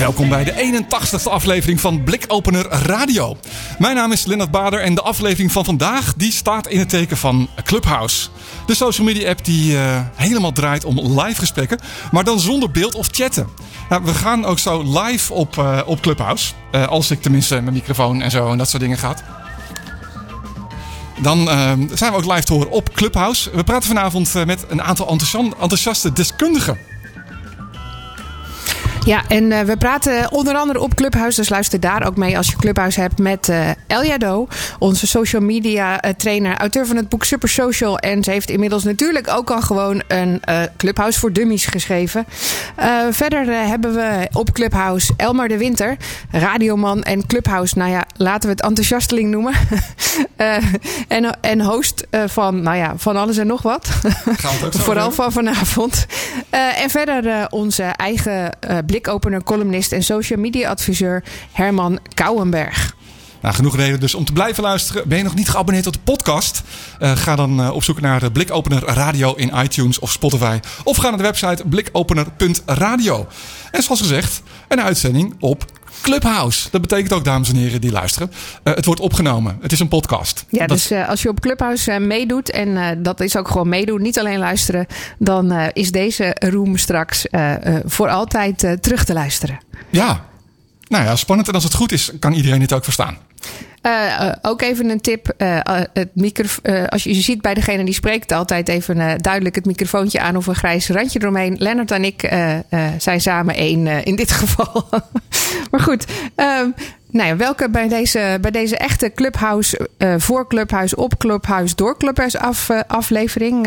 Welkom bij de 81ste aflevering van Blikopener Radio. Mijn naam is Lennart Bader en de aflevering van vandaag die staat in het teken van Clubhouse. De social media app die eh, helemaal draait om live gesprekken, maar dan zonder beeld of chatten. Nou, we gaan ook zo live op, eh, op Clubhouse. Eh, als ik tenminste mijn microfoon en zo en dat soort dingen gaat. Dan zijn we ook live te horen op Clubhouse. We praten vanavond met een aantal enthousiaste deskundigen. Ja, en eh, we praten onder andere op Clubhouse. Dus luister daar ook mee als je Clubhouse hebt met eh Elja Do, onze social media eh, trainer, auteur van het boek Super Social. En ze heeft inmiddels natuurlijk ook al gewoon een Clubhouse voor Dummies geschreven. Verder hebben we op Clubhouse Elmar de Winter, radioman en Clubhouse. Nou ja, laten we het enthousiasteling noemen. En, en host van, nou ja, van alles en nog wat. Vooral van vanavond. En verder onze eigen blikopener, columnist en social media adviseur Herman Kouwenberg. Nou, genoeg reden dus om te blijven luisteren. Ben je nog niet geabonneerd op de podcast? Eh, ga dan eh, op zoek naar de Blikopener Radio in iTunes of Spotify. Of ga naar de website blikopener.radio. En zoals gezegd, een uitzending op Clubhouse. Dat betekent ook, dames en heren die luisteren, eh, het wordt opgenomen. Het is een podcast. Ja, Dat- dus eh, als je op Clubhouse eh, meedoet, en dat is ook gewoon meedoen, niet alleen luisteren, dan is deze room straks voor altijd terug te luisteren. Ja. Nou ja, spannend. En als het goed is, kan iedereen dit ook verstaan. Eh, eh, ook even een tip. eh, het eh, als je, je ziet bij degene die spreekt altijd even duidelijk het microfoontje aan of een grijs randje eromheen. Lennart en ik zijn samen één in dit geval. maar goed. Nou ja, welke bij deze, bij deze echte Clubhouse, eh, voor Clubhouse, op Clubhouse, door Clubhouse af, eh, aflevering.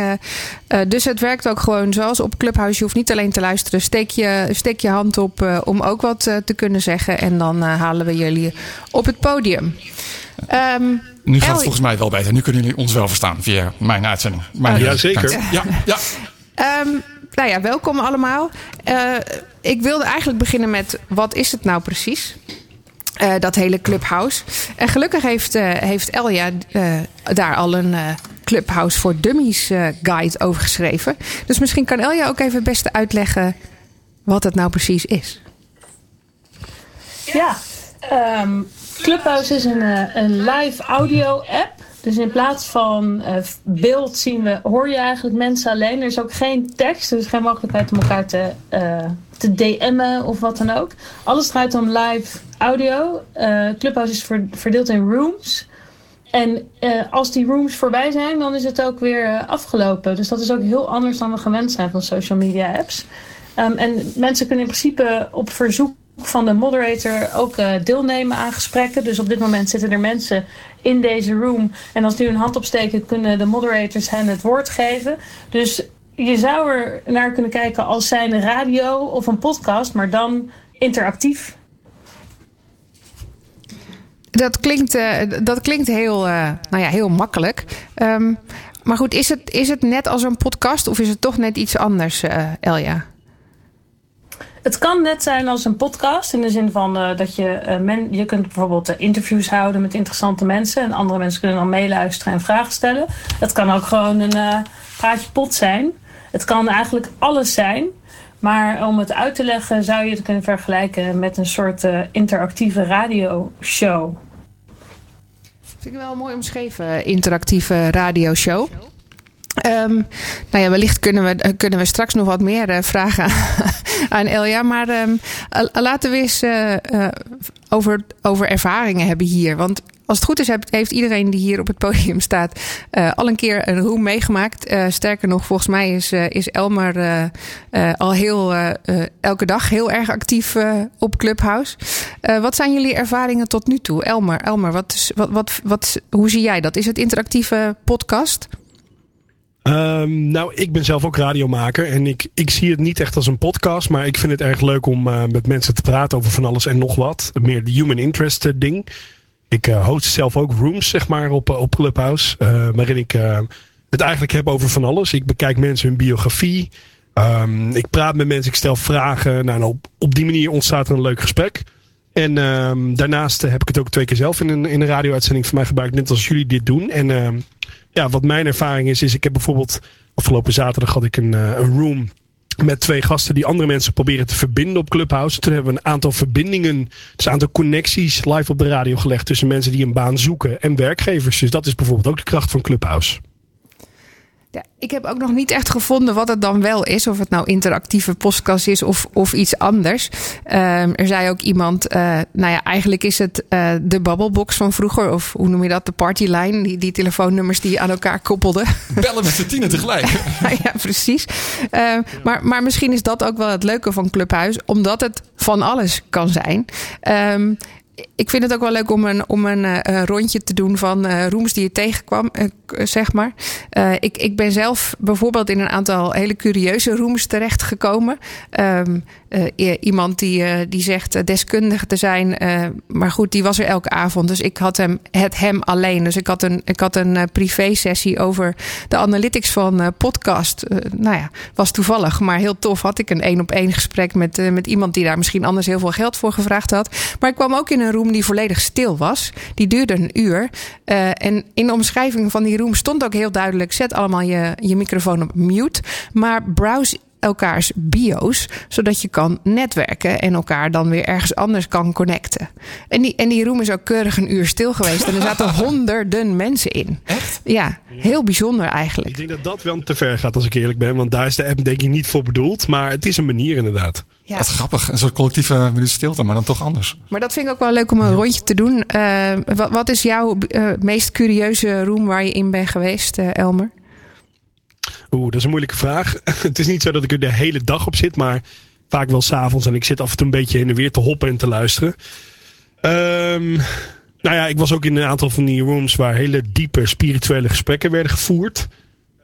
Eh, dus het werkt ook gewoon zoals op Clubhouse. Je hoeft niet alleen te luisteren. Steek je, steek je hand op eh, om ook wat eh, te kunnen zeggen. En dan eh, halen we jullie op het podium. Ehm, Nu gaat het volgens mij wel beter. Nu kunnen jullie ons wel verstaan via mijn uitzending. Mijn Ja, zeker. Ja, ja. Ehm, nou ja, welkom allemaal. Eh, ik wilde eigenlijk beginnen met wat is het nou precies? Eh, dat hele Clubhouse. En gelukkig heeft, eh, heeft Elja eh, daar al een Clubhouse voor Dummies guide over geschreven. Dus misschien kan Elja ook even het beste uitleggen wat het nou precies is. Ja, ehm, Clubhouse is een, een live audio app. Dus in plaats van eh, beeld zien we, hoor je eigenlijk mensen alleen. Er is ook geen tekst, is geen mogelijkheid om elkaar te, eh, te DM'en of wat dan ook. Alles draait om live audio. Eh, Clubhouse is ver- verdeeld in rooms. En als die rooms voorbij zijn, dan is het ook weer afgelopen. Dus dat is ook heel anders dan we gewend zijn van social media apps. Ehm, en mensen kunnen in principe op verzoek van de moderator ook eh, deelnemen aan gesprekken. Dus op dit moment zitten er mensen in deze room. En als die hun hand opsteken, kunnen de moderators hen het woord geven. Dus je zou er naar kunnen kijken als zijn radio of een podcast, maar dan interactief. Dat klinkt, eh, dat klinkt heel, eh, nou ja, heel makkelijk. Ehm, maar goed, is het, is het net als een podcast of is het toch net iets anders, Elja? Het kan net zijn als een podcast. In de zin van eh, dat je, eh, men, je kunt bijvoorbeeld eh, interviews houden met interessante mensen. En andere mensen kunnen dan meeluisteren en vragen stellen. Het kan ook gewoon een praatje pot zijn. Het kan eigenlijk alles zijn. Maar om het uit te leggen zou je het kunnen vergelijken met een soort interactieve radioshow. Vind ik wel mooi omschreven, interactieve radioshow. Ehm nou ja, wellicht kunnen we, kunnen we straks nog wat meer vragen aan Elja. Maar ehm, eh, laten we eens eh, eh, over, over ervaringen hebben hier. Want als het goed is, heeft, iedereen die hier op het podium staat eh, al een keer een room meegemaakt. Sterker nog, volgens mij is, eh, is Elmer al heel elke dag heel erg actief op Clubhouse. Wat zijn jullie ervaringen tot nu toe? Elmer, Elmer wat, wat, wat, hoe zie jij dat? Is het interactieve podcast? Ehm, nou, ik ben zelf ook radiomaker en ik, ik zie het niet echt als een podcast, maar ik vind het erg leuk om uh, met mensen te praten over van alles en nog wat. Meer de human interest uh, ding. Ik uh, host zelf ook rooms, zeg maar, op, op Clubhouse, waarin ik het eigenlijk heb over van alles. Ik bekijk mensen hun biografie, um, ik praat met mensen, ik stel vragen. Nou, op, op die manier ontstaat er een leuk gesprek. En um, daarnaast heb ik het ook twee keer zelf in een, in een radio-uitzending van mij gebruikt, net als jullie dit doen. En ja, wat mijn ervaring is, is ik heb bijvoorbeeld afgelopen zaterdag had ik een, uh, een room met twee gasten die andere mensen proberen te verbinden op Clubhouse. Toen hebben we een aantal verbindingen, dus een aantal connecties live op de radio gelegd tussen mensen die een baan zoeken en werkgevers. Dus dat is bijvoorbeeld ook de kracht van Clubhouse. Ja, ik heb ook nog niet echt gevonden wat het dan wel is. Of het nou interactieve podcast is of, of iets anders. Um, er zei ook iemand, uh, nou ja, eigenlijk is het uh, de babbelbox van vroeger. Of hoe noem je dat? De partyline. Die, die telefoonnummers die je aan elkaar koppelden. Bellen met tienen tegelijk. ja, precies. Uh, maar, maar misschien is dat ook wel het leuke van Clubhuis. Omdat het van alles kan zijn. Um, ik vind het ook wel leuk om een, om een uh, rondje te doen van uh, rooms die je tegenkwam, uh, zeg maar. ik, ik ben zelf bijvoorbeeld in een aantal hele curieuze rooms terechtgekomen. Um, iemand die, die zegt deskundig te zijn, maar goed, die was er elke avond. Dus ik had hem, het hem alleen. Dus ik had een, ik had een privé-sessie over de analytics van podcast. nou ja, was toevallig, maar heel tof. Had ik een één op één gesprek met, met iemand die daar misschien anders heel veel geld voor gevraagd had. Maar ik kwam ook in een room die volledig stil was. Die duurde een uur. En in de omschrijving van die room stond ook heel duidelijk: zet allemaal je, je microfoon op mute. Maar browse elkaars bio's, zodat je kan netwerken en elkaar dan weer ergens anders kan connecten. En die, en die room is ook keurig een uur stil geweest en er zaten honderden mensen in. Echt? Ja, heel bijzonder eigenlijk. Ik denk dat dat wel te ver gaat als ik eerlijk ben, want daar is de app denk ik niet voor bedoeld, maar het is een manier inderdaad. Ja. Wat grappig, een soort collectieve minuut stilte, maar dan toch anders. Maar dat vind ik ook wel leuk om een rondje te doen. Uh, wat, wat, is jouw uh, meest curieuze room waar je in bent geweest, uh, Elmer? Oeh, dat is een moeilijke vraag. het is niet zo dat ik er de hele dag op zit, maar vaak wel s'avonds. En ik zit af en toe een beetje in de weer te hoppen en te luisteren. Um, nou ja, ik was ook in een aantal van die rooms waar hele diepe spirituele gesprekken werden gevoerd.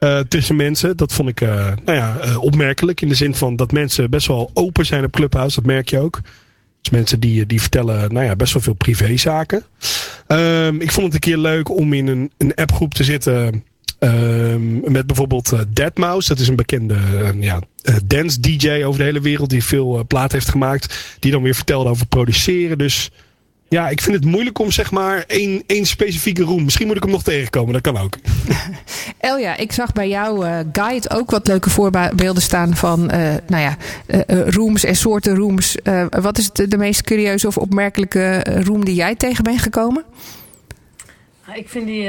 Uh, tussen mensen. Dat vond ik uh, nou ja, uh, opmerkelijk. In de zin van dat mensen best wel open zijn op Clubhouse. Dat merk je ook. Dus mensen die, die vertellen nou ja, best wel veel privézaken. Um, ik vond het een keer leuk om in een, een appgroep te zitten. Um, met bijvoorbeeld uh, Deadmau5. Dat is een bekende uh, ja, uh, dance DJ over de hele wereld. Die veel plaat heeft gemaakt. Die dan weer vertelde over produceren. Dus ja, ik vind het moeilijk om zeg maar één, één specifieke room. Misschien moet ik hem nog tegenkomen. Dat kan ook. Elja, ik zag bij jouw guide ook wat leuke voorbeelden staan van nou ja, rooms en soorten rooms. wat is de, de meest curieuze of opmerkelijke room die jij tegen bent gekomen? Ik vind die...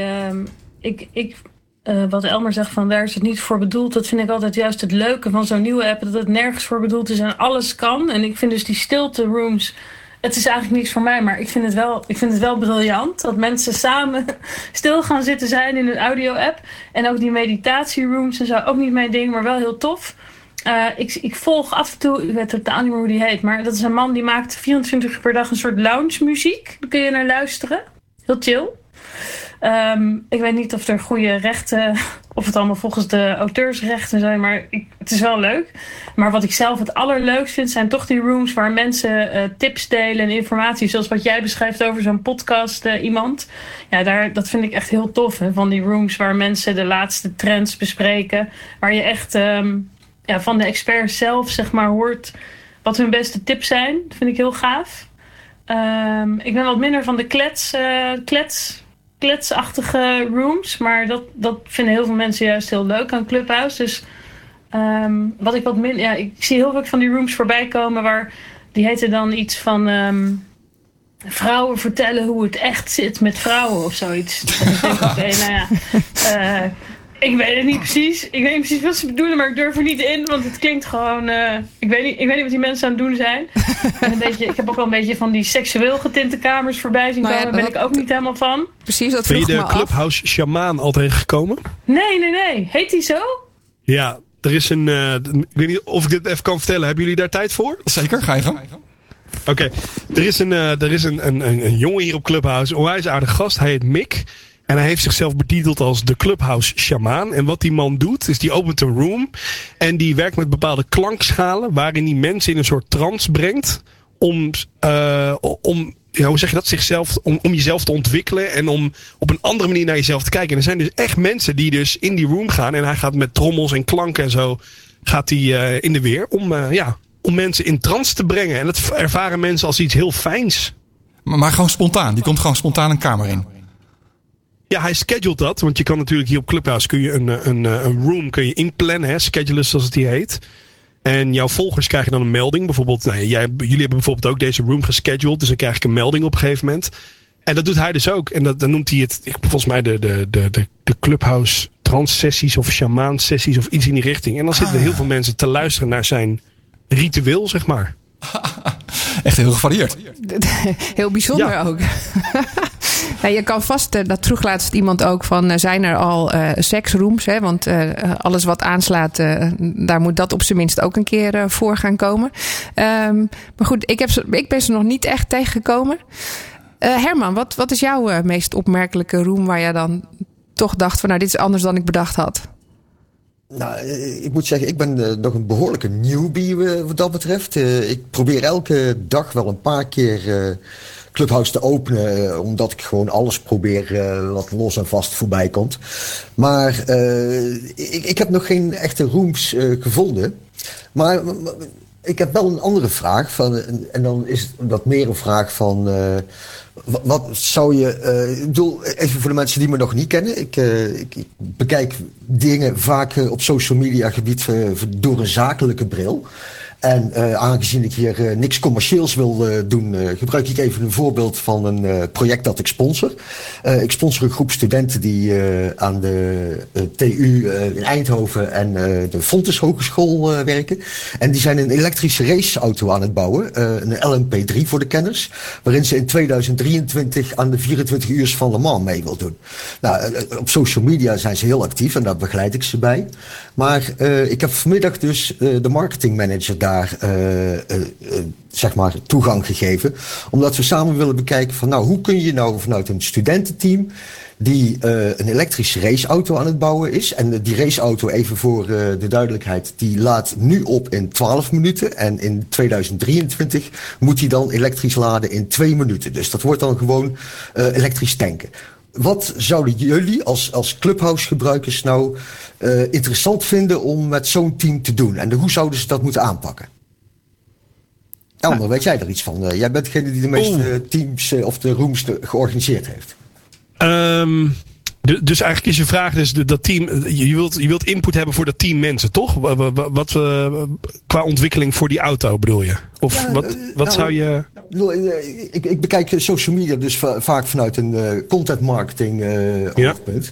ik, ik uh, wat Elmer zegt van daar is het niet voor bedoeld. Dat vind ik altijd juist het leuke van zo'n nieuwe app. Dat het nergens voor bedoeld is en alles kan. En ik vind dus die stilte rooms. Het is eigenlijk niets voor mij, maar ik vind het wel, ik vind het wel briljant. Dat mensen samen stil gaan zitten zijn in een audio-app. En ook die meditatierooms en zo. Ook niet mijn ding, maar wel heel tof. Uh, ik, ik, volg af en toe, ik weet totaal niet meer hoe die heet. Maar dat is een man die maakt 24 uur per dag een soort lounge muziek. Daar kun je naar luisteren. Heel chill. Um, ik weet niet of er goede rechten, of het allemaal volgens de auteursrechten zijn, maar het is wel leuk. Maar wat ik zelf het allerleukst vind, zijn toch die rooms waar mensen uh, tips delen en informatie, zoals wat jij beschrijft over zo'n podcast uh, iemand. Ja, daar, dat vind ik echt heel tof. Hè? Van die rooms waar mensen de laatste trends bespreken, waar je echt um, ja, van de experts zelf zeg maar hoort wat hun beste tips zijn. Dat vind ik heel gaaf. Um, ik ben wat minder van de klets, uh, klets kletsachtige rooms. Maar dat, dat vinden heel veel mensen juist heel leuk aan Clubhouse. Dus um, wat ik wat min. Ja, ik zie heel veel van die rooms voorbij komen waar. Die heten dan iets van. Um, vrouwen vertellen hoe het echt zit met vrouwen of zoiets. Oké, okay, nou ja. Uh, ik weet het niet precies. Ik weet niet precies wat ze bedoelen, maar ik durf er niet in. Want het klinkt gewoon... Uh, ik, weet niet, ik weet niet wat die mensen aan het doen zijn. en een beetje, ik heb ook wel een beetje van die seksueel getinte kamers voorbij zien komen. Daar ben ik ook niet helemaal van. Precies, dat Ben je vroeg de. Clubhouse Shamaan al tegengekomen? Nee, nee, nee. Heet die zo? Ja, er is een... Uh, ik weet niet of ik dit even kan vertellen. Hebben jullie daar tijd voor? Zeker, ga je gang. Oké, okay. er is, een, uh, er is een, een, een, een jongen hier op Clubhouse. Onwijs aardig gast. Hij heet Mick. En hij heeft zichzelf betiteld als de Clubhouse Shamaan. En wat die man doet, is die opent een room. En die werkt met bepaalde klankschalen. Waarin die mensen in een soort trance brengt. Om, uh, om ja, hoe zeg je dat? Zichzelf, om, om jezelf te ontwikkelen. En om op een andere manier naar jezelf te kijken. En er zijn dus echt mensen die dus in die room gaan. En hij gaat met trommels en klanken en zo. Gaat hij uh, in de weer. Om, uh, ja, om mensen in trance te brengen. En dat ervaren mensen als iets heel fijns. Maar, maar gewoon spontaan. Die komt gewoon spontaan een kamer in. Ja, hij schedult dat. Want je kan natuurlijk hier op Clubhouse kun je een, een, een room kun je inplannen. Hè, schedulen zoals het hier heet. En jouw volgers krijgen dan een melding. Bijvoorbeeld, nou, jij, jullie hebben bijvoorbeeld ook deze room gescheduled. Dus dan krijg ik een melding op een gegeven moment. En dat doet hij dus ook. En dat, dan noemt hij het, volgens mij, de, de, de, de, de Clubhouse trans sessies of shamaan sessies of iets in die richting. En dan zitten er heel veel mensen te luisteren naar zijn ritueel, zeg maar. Echt heel gevarieerd. Heel bijzonder ja. ook. Nou, je kan vast, uh, dat vroeg laatst iemand ook van, uh, zijn er al uh, seksrooms? Hè? Want alles wat aanslaat, daar moet dat op zijn minst ook een keer voor gaan komen. Um, maar goed, ik, heb, ik ben ze nog niet echt tegengekomen. Herman, wat, wat is jouw meest opmerkelijke room waar je dan toch dacht van, nou, dit is anders dan ik bedacht had? Nou, ik moet zeggen, ik ben nog een behoorlijke newbie wat dat betreft. Ik probeer elke dag wel een paar keer Clubhouse te openen. omdat ik gewoon alles probeer wat los en vast voorbij komt. Maar ik, ik, heb nog geen echte rooms gevonden. Maar ik heb wel een andere vraag. Van, en dan is wat meer een vraag van... Wat, wat, zou je. Ik bedoel, even voor de mensen die me nog niet kennen. Ik, ik, ik bekijk dingen vaak op social media gebied door een zakelijke bril. En uh, aangezien ik hier uh, niks commercieels wil uh, doen, gebruik ik even een voorbeeld van een project dat ik sponsor. ik sponsor een groep studenten die aan de TU in Eindhoven en de Fontes Hogeschool werken. En die zijn een elektrische raceauto aan het bouwen, een LMP3 voor de kenners, waarin ze in 2023 aan de 24 uur van Le Mans mee wil doen. Nou, op social media zijn ze heel actief en daar begeleid ik ze bij. Maar ik heb vanmiddag dus de marketingmanager daar daar uh, uh, zeg maar toegang gegeven. Omdat we samen willen bekijken van nou, hoe kun je nou vanuit een studententeam die een elektrische raceauto aan het bouwen is. En die raceauto, even voor de duidelijkheid, die laat nu op in 12 minuten. En in 2023 moet hij dan elektrisch laden in 2 minuten. Dus dat wordt dan gewoon elektrisch tanken. Wat zouden jullie als, als Clubhouse gebruikers nou uh, interessant vinden om met zo'n team te doen? En hoe zouden ze dat moeten aanpakken? Elmer, nou, weet jij er iets van? Uh, jij bent degene die de meeste teams uh, of de rooms georganiseerd heeft. Um, dus eigenlijk is je vraag dus dat team. Je wilt, je wilt input hebben voor dat team mensen, toch? Wat, qua ontwikkeling voor die auto bedoel je? Of ja, wat, wat nou, zou je. Ik, ik bekijk social media dus vaak vanuit een content marketing uh, oogpunt.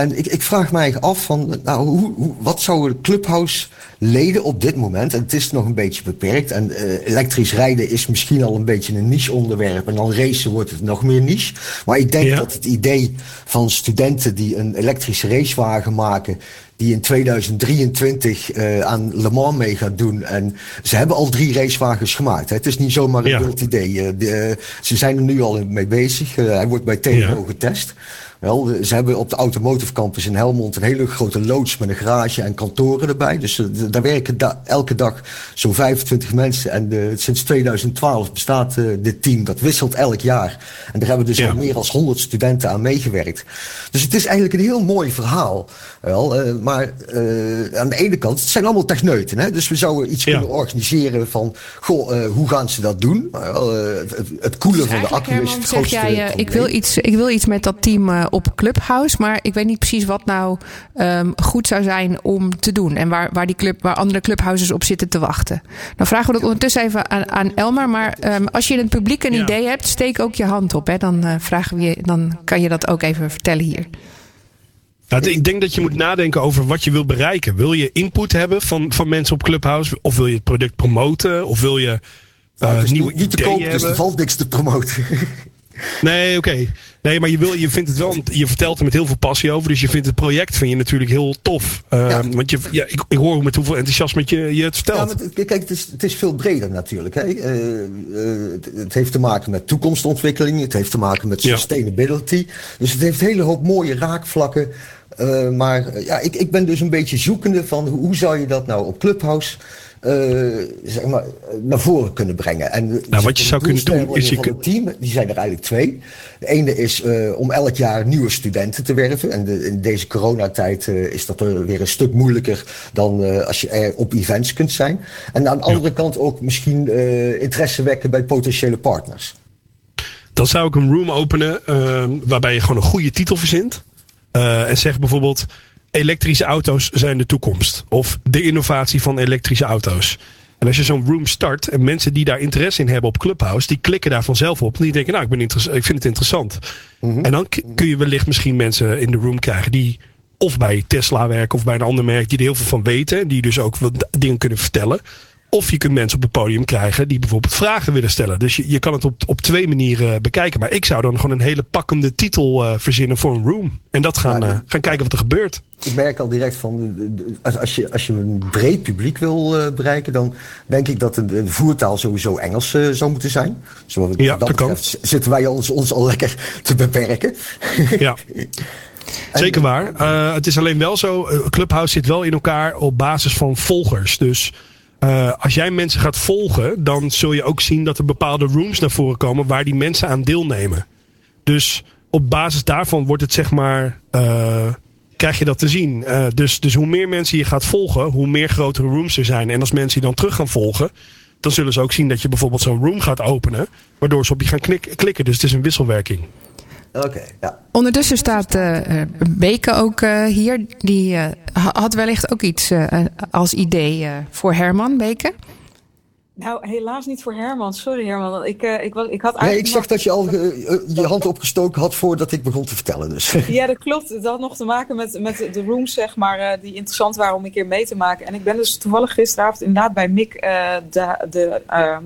En ik, ik vraag mij af van, nou, hoe, hoe, wat zouden Clubhouse leden op dit moment, en het is nog een beetje beperkt, en uh, elektrisch rijden is misschien al een beetje een niche onderwerp, en dan racen wordt het nog meer niche. Maar ik denk ja. dat het idee van studenten die een elektrische racewagen maken, die in 2023 uh, aan Le Mans mee gaat doen. En ze hebben al drie racewagens gemaakt. Hè. Het is niet zomaar een wild ja. idee. Uh, de, ze zijn er nu al mee bezig. Hij wordt bij ja. getest. Wel, ze hebben op de Automotive Campus in Helmond een hele grote loods met een garage en kantoren erbij. Dus uh, daar werken da elke dag zo'n 25 mensen. En uh, sinds 2012 bestaat uh, dit team. Dat wisselt elk jaar. En daar hebben dus ja. al meer dan 100 studenten aan meegewerkt. Dus het is eigenlijk een heel mooi verhaal. Wel, maar aan de ene kant, het zijn allemaal techneuten. Hè? Dus we zouden iets ja. kunnen organiseren van, goh, hoe gaan ze dat doen? het, het koelen dus van de accu is het grootste jij, ik, wil iets, ik wil iets met dat team op Clubhouse. Maar ik weet niet precies wat nou um, goed zou zijn om te doen. En waar, waar, die club, waar andere clubhouses op zitten te wachten. Dan vragen we dat ondertussen even aan, aan Elmar. Maar um, als je in het publiek een ja. idee hebt, steek ook je hand op. Hè? Dan, uh, vragen we je, dan kan je dat ook even vertellen hier. Nou, ik denk dat je moet nadenken over wat je wil bereiken. Wil je input hebben van, van mensen op Clubhouse? Of wil je het product promoten? Of wil je uh, nou, nieuwe niet te koop, dus er valt niks te promoten. Nee, oké. Nee, maar je, wil, je vindt het wel. Je vertelt er met heel veel passie over. Dus je vindt het project vind je natuurlijk heel tof. Uh, Ja. Want je, ja, ik, ik hoor met hoeveel enthousiasme je, je het Ja, vertelt. maar het- kijk, het is, het is veel breder natuurlijk. Hè. Eh, eh, het, het heeft te maken met toekomstontwikkeling. Het heeft te maken met Ja. sustainability. Dus het heeft een hele hoop mooie raakvlakken. Eh, maar ja, ik, ik ben dus een beetje zoekende van hoe, zou je dat nou op Clubhouse zeg maar, eh, naar voren kunnen brengen. En eh, Nou, wat je zou kunnen doen, is je van kun- het team, die zijn er eigenlijk twee. De ene is eh, om elk jaar nieuwe studenten te werven. En de- in deze coronatijd eh, is dat er weer een stuk moeilijker dan eh, als je er op events kunt zijn. En aan de andere kant ook misschien eh, interesse wekken bij potentiële partners. Dan zou ik een room openen ehm, waarbij je gewoon een goede titel verzint. Eh, en zeg bijvoorbeeld: elektrische auto's zijn de toekomst. Of de innovatie van elektrische auto's. En als je zo'n room start en mensen die daar interesse in hebben op Clubhouse, die klikken daar vanzelf op. En die denken, nou, ik, ben ik vind het interessant. En dan kun je wellicht misschien mensen in de room krijgen die of bij Tesla werken of bij een ander merk die er heel veel van weten. En die dus ook wat dingen kunnen vertellen. Of je kunt mensen op het podium krijgen die bijvoorbeeld vragen willen stellen. Dus je, je kan het op, op twee manieren bekijken. Maar ik zou dan gewoon een hele pakkende titel eh, verzinnen voor een room. En dat gaan, eh, gaan kijken wat er gebeurt. Ik merk al direct van, als, als, je, als je een breed publiek wil eh, bereiken, dan denk ik dat de, de voertaal sowieso Engels zou moeten zijn. Zo, Ja, dat dat kan. zitten wij ons, ons al lekker te beperken. Ja. Zeker waar. Het is alleen wel zo, Clubhouse zit wel in elkaar op basis van volgers. Dus eh, als jij mensen gaat volgen, dan zul je ook zien dat er bepaalde rooms naar voren komen waar die mensen aan deelnemen. Dus op basis daarvan wordt het zeg maar. eh, krijg je dat te zien. Eh, dus, dus hoe meer mensen je gaat volgen, hoe meer grotere rooms er zijn. En als mensen je dan terug gaan volgen, dan zullen ze ook zien dat je bijvoorbeeld zo'n room gaat openen. Waardoor ze op je gaan klikken. Dus het is een wisselwerking. Oké, ja. Ondertussen staat eh eh, Beke ook eh, hier. Die eh, ha- had wellicht ook iets eh, als idee voor Herman, Beke. Nou, helaas niet voor Herman. Sorry Herman. Ik, eh, ik, was, ik had Nee, ik eigenlijk zag dat je al je hand opgestoken had voordat ik begon te vertellen. Dus. Ja, dat klopt. Het had nog te maken met, met de rooms, zeg maar, eh, die interessant waren om een keer mee te maken. En ik ben dus toevallig gisteravond inderdaad bij Mick, eh, de, de ehm,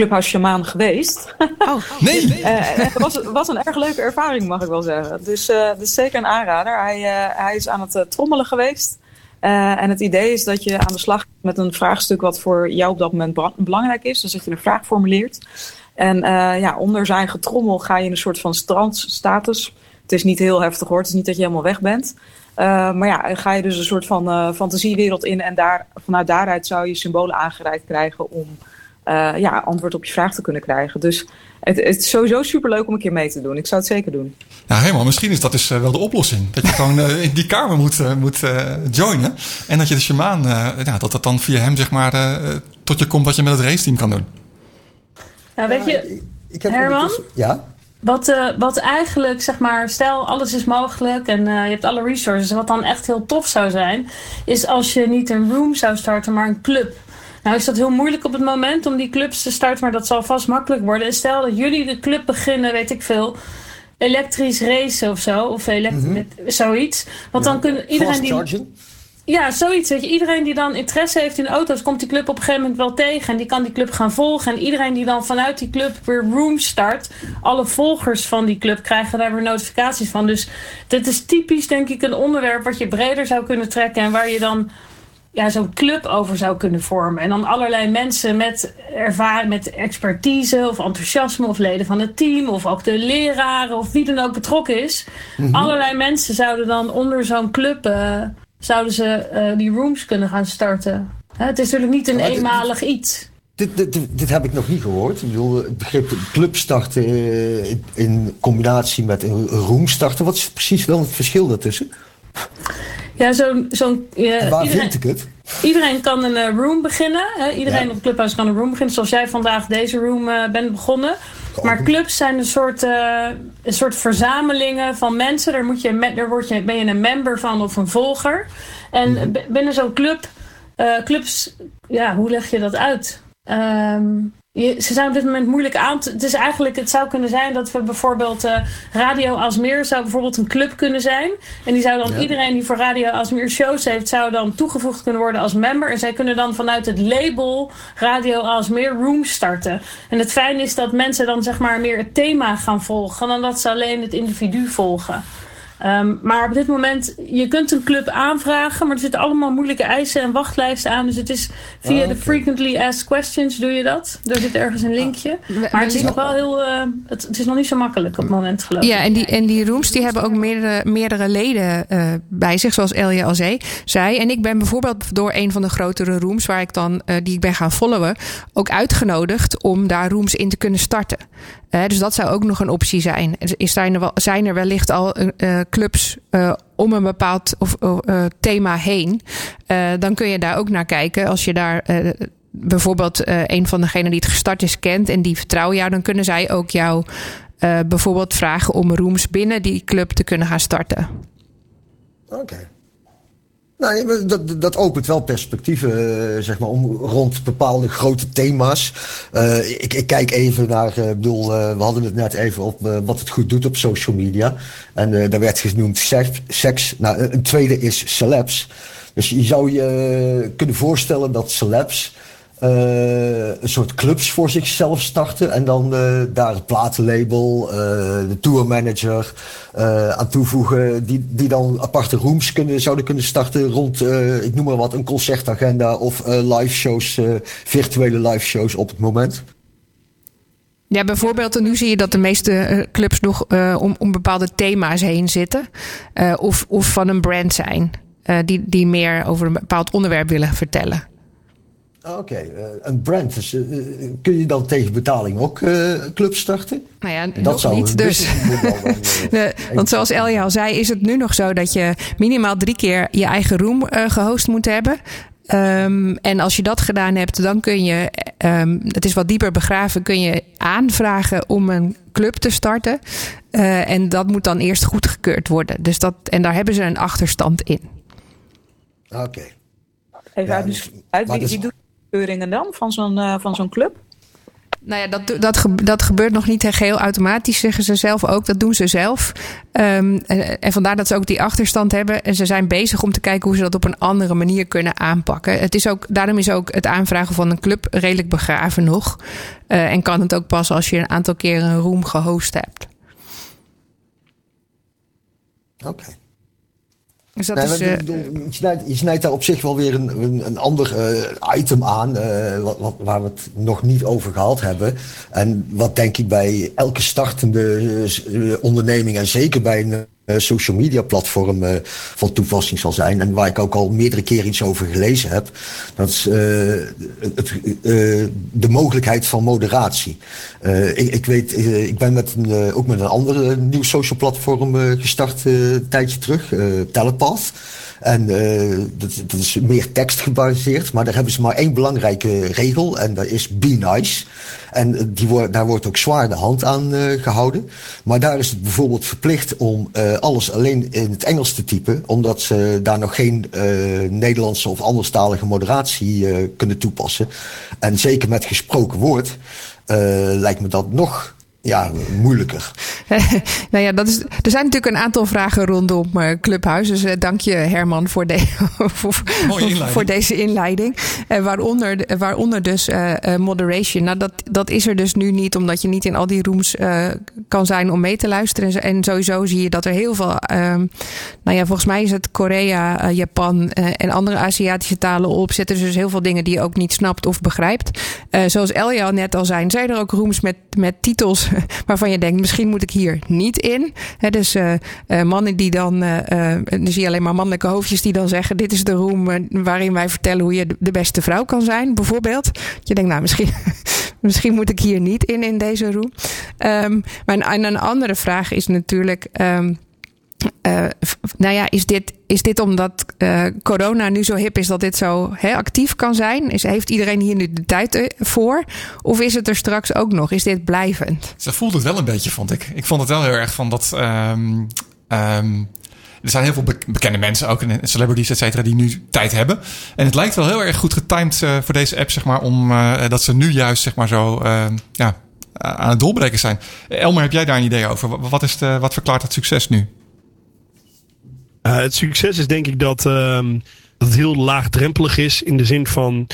Clubhouse Shamaan, geweest. Nee! Eh, het was, was een erg leuke ervaring, mag ik wel zeggen. Dus eh dat is zeker een aanrader. Hij, eh, hij is aan het trommelen geweest. Eh, en het idee is dat je aan de slag gaat met een vraagstuk wat voor jou op dat moment belangrijk is. Dus dat je een vraag formuleert. En eh, ja, onder zijn getrommel ga je in een soort van strandstatus. Het is niet heel heftig hoor, het is niet dat je helemaal weg bent. Eh, maar ja, ga je dus een soort van eh, fantasiewereld in. En daar, vanuit daaruit zou je symbolen aangereikt krijgen om eh, ja, antwoord op je vraag te kunnen krijgen. Dus het, het is sowieso superleuk om een keer mee te doen. Ik zou het zeker doen. Nou, helemaal. Misschien is dat dus eh, wel de oplossing. Dat je gewoon eh, in die kamer moet, moet joinen. En dat je de shamaan, eh, ja, dat het dan via hem zeg maar eh, tot je komt wat je met het raceteam kan doen. Nou, weet je, Ik, ik heb Herman? Ja? Wat, eh, wat eigenlijk, zeg maar, stel alles is mogelijk en eh, je hebt alle resources. Wat dan echt heel tof zou zijn, is als je niet een room zou starten, maar een club. Nou is dat heel moeilijk op het moment om die clubs te starten, maar dat zal vast makkelijk worden. En stel dat jullie de club beginnen, weet ik veel, elektrisch racen of zo, of elekt- met zoiets. Want dan kunnen iedereen Fast die... charging? Ja, zoiets. Weet je. Iedereen die dan interesse heeft in auto's, komt die club op een gegeven moment wel tegen. En die kan die club gaan volgen. En iedereen die dan vanuit die club weer rooms start, alle volgers van die club krijgen daar weer notificaties van. Dus dit is typisch, denk ik, een onderwerp wat je breder zou kunnen trekken. En waar je dan ja, zo'n club over zou kunnen vormen. En dan allerlei mensen met ervaring, met expertise of enthousiasme, of leden van het team, of ook de leraren, of wie dan ook betrokken is. Allerlei mensen zouden dan onder zo'n club. eh, zouden ze eh, die rooms kunnen gaan starten. Hè, het is natuurlijk niet een dit- eenmalig iets. Dit, dit, dit, heb ik nog niet gehoord. Ik bedoel, het begrip club starten eh, in combinatie met een room starten. Wat is precies wel het verschil daartussen? Ja, zo'n. zo'n En waar iedereen, vind ik het? iedereen kan een eh, room beginnen. Hè? Iedereen Ja. op Clubhouse kan een room beginnen. Zoals jij vandaag deze room eh, bent begonnen. Maar clubs zijn een soort, eh, een soort verzamelingen van mensen. Daar, moet je, met, daar word je, ben je een member van of een volger. En Mhm. binnen zo'n club, eh, clubs, ja, hoe leg je dat uit? Ehm, je, ze zijn op dit moment moeilijk aan te. Het is eigenlijk, het zou kunnen zijn dat we bijvoorbeeld uh, Radio Alsmeer zou bijvoorbeeld een club kunnen zijn. En die zou dan Ja. iedereen die voor Radio Alsmeer shows heeft, zou dan toegevoegd kunnen worden als member. En zij kunnen dan vanuit het label Radio Alsmeer Room starten. En het fijne is dat mensen dan zeg maar meer het thema gaan volgen dan dat ze alleen het individu volgen. Um, maar op dit moment, je kunt een club aanvragen, maar er zitten allemaal moeilijke eisen en wachtlijsten aan. Dus het is via Ah, de frequently asked questions doe je dat. Er zit ergens een linkje. Maar het is nog wel heel, uh, het, het, is nog niet zo makkelijk op het moment geloof ik. Ja, en die, en die rooms die hebben ook meerdere, meerdere leden uh, bij zich, zoals Elja al zei. zei. En ik ben bijvoorbeeld door een van de grotere rooms, waar ik dan, uh, die ik ben gaan followen, ook uitgenodigd om daar rooms in te kunnen starten. Dus dat zou ook nog een optie zijn. Is zijn, er wel, zijn er wellicht al uh, clubs uh, om een bepaald of, thema heen? dan kun je daar ook naar kijken. Als je daar bijvoorbeeld een van degenen die het gestart is kent en die vertrouwen jou, dan kunnen zij ook jou bijvoorbeeld vragen om rooms binnen die club te kunnen gaan starten. Oké. Nou, dat, dat opent wel perspectieven, uh, zeg maar, om rond bepaalde grote thema's. Uh, ik, ik, kijk even naar, uh, bedoel, we hadden het net even op wat het goed doet op social media. En daar werd genoemd seks. Nou, een tweede is celebs. Dus je zou je kunnen voorstellen dat celebs een soort clubs voor zichzelf starten. En dan uh, daar het platenlabel, uh, de tourmanager aan toevoegen. Die, die dan aparte rooms kunnen, zouden kunnen starten rond, ik noem maar wat, een concertagenda of live shows, virtuele live shows op het moment. Ja, bijvoorbeeld, nu zie je dat de meeste clubs nog om, om bepaalde thema's heen zitten. of, of van een brand zijn. die, die meer over een bepaald onderwerp willen vertellen. Oké, okay. uh, een brand. Dus, uh, kun je dan tegen betaling ook uh, clubs starten? Nou ja, dat nog zou niet. Dus. Nee, want zoals Elja al zei, is het nu nog zo dat je minimaal drie keer je eigen room gehost moet hebben. Um, en als je dat gedaan hebt, dan kun je, um, het is wat dieper begraven, kun je aanvragen om een club te starten. en dat moet dan eerst goedgekeurd worden. Dus dat, en daar hebben ze een achterstand in. Oké. Okay. Even ja, dus, uit, wie, wie doet keuringen dan van zo'n uh, van zo'n club? Nou ja, dat, dat, dat gebeurt nog niet geheel automatisch, zeggen ze zelf ook. Dat doen ze zelf. Um, en, en vandaar dat ze ook die achterstand hebben. En ze zijn bezig om te kijken hoe ze dat op een andere manier kunnen aanpakken. Het is ook, daarom is ook het aanvragen van een club redelijk begraven nog. Uh, en kan het ook pas als je een aantal keer een room gehost hebt. Oké. Okay. Dus dat nee, is, uh, je, snijdt, je, snijdt, daar op zich wel weer een, een, een ander uh, item aan, uh, wat, wat, waar we het nog niet over gehad hebben. En wat denk ik bij elke startende onderneming en zeker bij een social media platform van toepassing zal zijn. En waar ik ook al meerdere keren iets over gelezen heb. Dat is het, de mogelijkheid van moderatie. Ik, ik, weet, ik ben met een, ook met een andere nieuw social platform gestart een tijdje terug, Telepath. En uh, dat, dat, is meer tekst gebaseerd, maar daar hebben ze maar één belangrijke regel en dat is be nice. En die wordt, daar wordt ook zwaar de hand aan uh, gehouden. Maar daar is het bijvoorbeeld verplicht om alles alleen in het Engels te typen, omdat ze daar nog geen Nederlandse of anderstalige moderatie kunnen toepassen. En zeker met gesproken woord lijkt me dat nog ja, moeilijker. nou ja, dat is, er zijn natuurlijk een aantal vragen rondom uh, Clubhuis. Dus uh, dank je Herman voor, de, voor, voor, deze inleiding. Uh, waaronder, waaronder dus moderation. Nou, dat, dat is er dus nu niet, omdat je niet in al die rooms kan zijn om mee te luisteren. En sowieso zie je dat er heel veel, nou ja, volgens mij is het Korea, Japan en andere Aziatische talen op zitten. Dus heel veel dingen die je ook niet snapt of begrijpt. zoals Elja net al zei, zijn er ook rooms met, met titels waarvan je denkt, misschien moet ik hier niet in. Dus uh, uh, mannen die dan, dan zie je alleen maar mannelijke hoofdjes die dan zeggen, dit is de room waarin wij vertellen hoe je de beste vrouw kan zijn, bijvoorbeeld. Je denkt, nou misschien, misschien moet ik hier niet in, in deze room. Um, maar een, een andere vraag is natuurlijk... Um, uh, nou ja, is dit, is dit omdat uh, corona nu zo hip is dat dit zo actief kan zijn? Is, heeft iedereen hier nu de tijd voor? Of is het er straks ook nog? Is dit blijvend? Ze voelt het wel een beetje, vond ik. Ik vond het wel heel erg van dat. Um, um, er zijn heel veel bekende mensen ook celebrities, et cetera, die nu tijd hebben. En het lijkt wel heel erg goed getimed voor deze app, zeg maar, om dat ze nu juist, zeg maar, zo uh, ja, aan het doorbreken zijn. Elmer, heb jij daar een idee over? Wat, is wat verklaart het succes nu? Het succes is denk ik dat, ehm, dat het heel laagdrempelig is in de zin van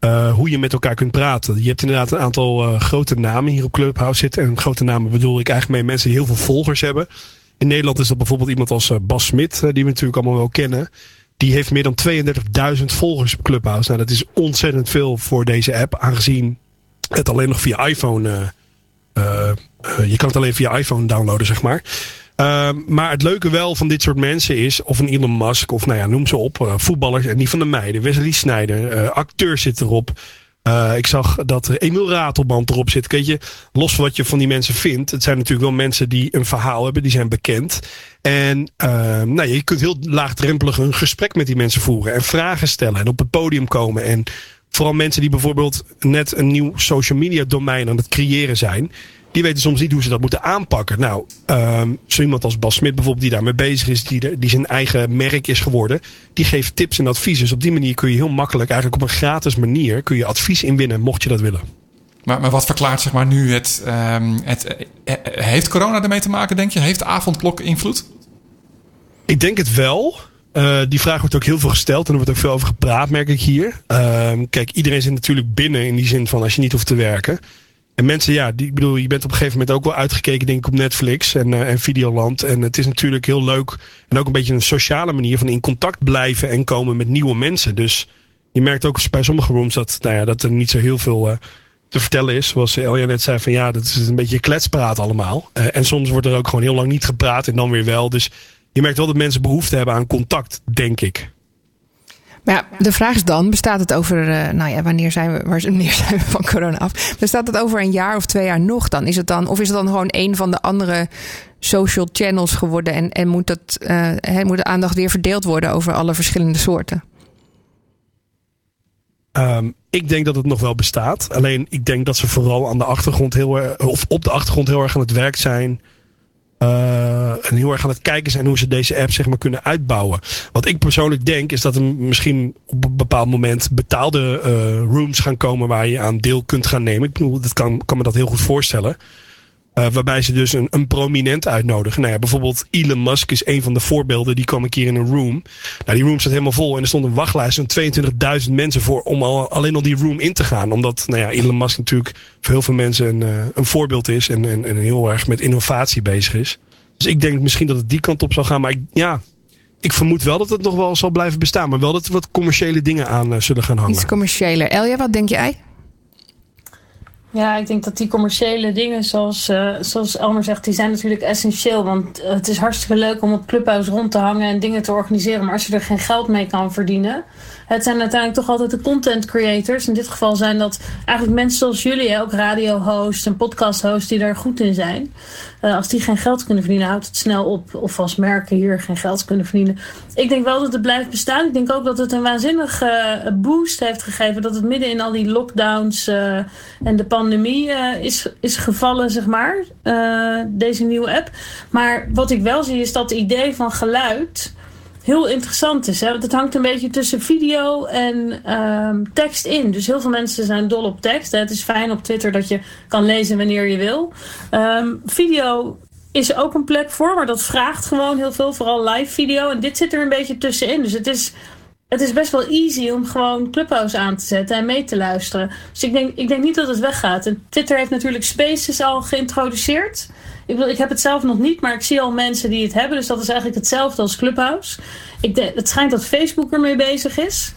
uh, hoe je met elkaar kunt praten. Je hebt inderdaad een aantal uh, grote namen hier op Clubhouse zitten. En grote namen bedoel ik eigenlijk mee mensen die heel veel volgers hebben. In Nederland is dat bijvoorbeeld iemand als Bas Smit, die we natuurlijk allemaal wel kennen. Die heeft meer dan 32.000 volgers op Clubhouse. Nou, dat is ontzettend veel voor deze app, aangezien het alleen nog via iPhone. je kan het alleen via iPhone downloaden, zeg maar. Uh, maar het leuke wel van dit soort mensen is, of een Elon Musk, of nou ja, noem ze op, uh, voetballers en die van de meiden, Wesley Sneijder, uh, acteur zit erop. Uh, ik zag dat er Emil Ratelband erop zit. Weet je, los van wat je van die mensen vindt, het zijn natuurlijk wel mensen die een verhaal hebben, die zijn bekend. En ehm, nou, je kunt heel laagdrempelig een gesprek met die mensen voeren en vragen stellen en op het podium komen. En vooral mensen die bijvoorbeeld net een nieuw social media domein aan het creëren zijn die weten soms niet hoe ze dat moeten aanpakken. Nou, um, zo iemand als Bas Smit bijvoorbeeld, die daarmee bezig is, die, die zijn eigen merk is geworden, die geeft tips en advies. Dus op die manier kun je heel makkelijk, eigenlijk op een gratis manier, kun je advies inwinnen, mocht je dat willen. Maar, maar wat verklaart zeg maar nu het, um, het, eh, eh, Heeft corona ermee te maken, denk je? Heeft de avondklok invloed? Ik denk het wel. Uh, die vraag wordt ook heel veel gesteld en er wordt ook veel over gepraat, merk ik hier. Uh, kijk, iedereen zit natuurlijk binnen in die zin van als je niet hoeft te werken. En mensen, ja, die, ik bedoel, je bent op een gegeven moment ook wel uitgekeken, denk ik, op Netflix en, uh, en Videoland. En het is natuurlijk heel leuk en ook een beetje een sociale manier van in contact blijven en komen met nieuwe mensen. Dus je merkt ook bij sommige rooms dat, nou ja, dat er niet zo heel veel uh, te vertellen is. Zoals Elja net zei, van ja, dat is een beetje kletspraat allemaal. Uh, en soms wordt er ook gewoon heel lang niet gepraat en dan weer wel. Dus je merkt wel dat mensen behoefte hebben aan contact, denk ik. Ja, de vraag is dan, bestaat het over, uh, nou ja, wanneer zijn, we, wanneer zijn we van corona af? Bestaat het over een jaar of twee jaar nog dan? Is het dan of is het dan gewoon een van de andere social channels geworden en, en moet, dat, uh, moet de aandacht weer verdeeld worden over alle verschillende soorten? Um, ik denk dat het nog wel bestaat. Alleen ik denk dat ze vooral aan de achtergrond heel erg, of op de achtergrond heel erg aan het werk zijn en heel erg aan het kijken zijn hoe ze deze app zeg maar, kunnen uitbouwen. Wat ik persoonlijk denk is dat er misschien op een bepaald moment betaalde uh, rooms gaan komen waar je aan deel kunt gaan nemen. Ik bedoel, dat kan, kan me dat heel goed voorstellen. Uh, waarbij ze dus een, een prominent uitnodigen. Nou ja, bijvoorbeeld Elon Musk is een van de voorbeelden. Die kwam een keer in een room. Nou, die room staat helemaal vol. En er stond een wachtlijst van 22.000 mensen voor om al, alleen al die room in te gaan. Omdat nou ja, Elon Musk natuurlijk voor heel veel mensen een, uh, een voorbeeld is. En, en, en heel erg met innovatie bezig is. Dus ik denk misschien dat het die kant op zal gaan. Maar ik, ja, ik vermoed wel dat het nog wel zal blijven bestaan. Maar wel dat er wat commerciële dingen aan uh, zullen gaan hangen. Iets commerciëler. Elja, wat denk jij? Ja, ik denk dat die commerciële dingen, zoals, uh, zoals Elmer zegt, die zijn natuurlijk essentieel. Want het is hartstikke leuk om op Clubhouse rond te hangen en dingen te organiseren. Maar als je er geen geld mee kan verdienen. Het zijn uiteindelijk toch altijd de content creators. In dit geval zijn dat eigenlijk mensen zoals jullie, ook radio-hosts en podcast-hosts, die daar goed in zijn. Uh, als die geen geld kunnen verdienen, houdt het snel op. Of als merken hier geen geld kunnen verdienen. Ik denk wel dat het blijft bestaan. Ik denk ook dat het een waanzinnige uh, boost heeft gegeven. Dat het midden in al die lockdowns uh, en de pandemie is, is gevallen, zeg maar. deze nieuwe app. Maar wat ik wel zie is dat het idee van geluid heel interessant is. Hè? Want het hangt een beetje tussen video en um, tekst in. Dus heel veel mensen zijn dol op tekst. Hè? Het is fijn op Twitter dat je kan lezen wanneer je wil. Um, video is ook een plek voor, maar dat vraagt gewoon heel veel. Vooral live video. En dit zit er een beetje tussenin. Dus het is, het is best wel easy om gewoon Clubhouse aan te zetten en mee te luisteren. Dus ik denk, ik denk niet dat het weggaat. En Twitter heeft natuurlijk Spaces al geïntroduceerd. Ik, bedoel, ik heb het zelf nog niet, maar ik zie al mensen die het hebben. Dus dat is eigenlijk hetzelfde als Clubhouse. Ik het schijnt dat Facebook ermee bezig is.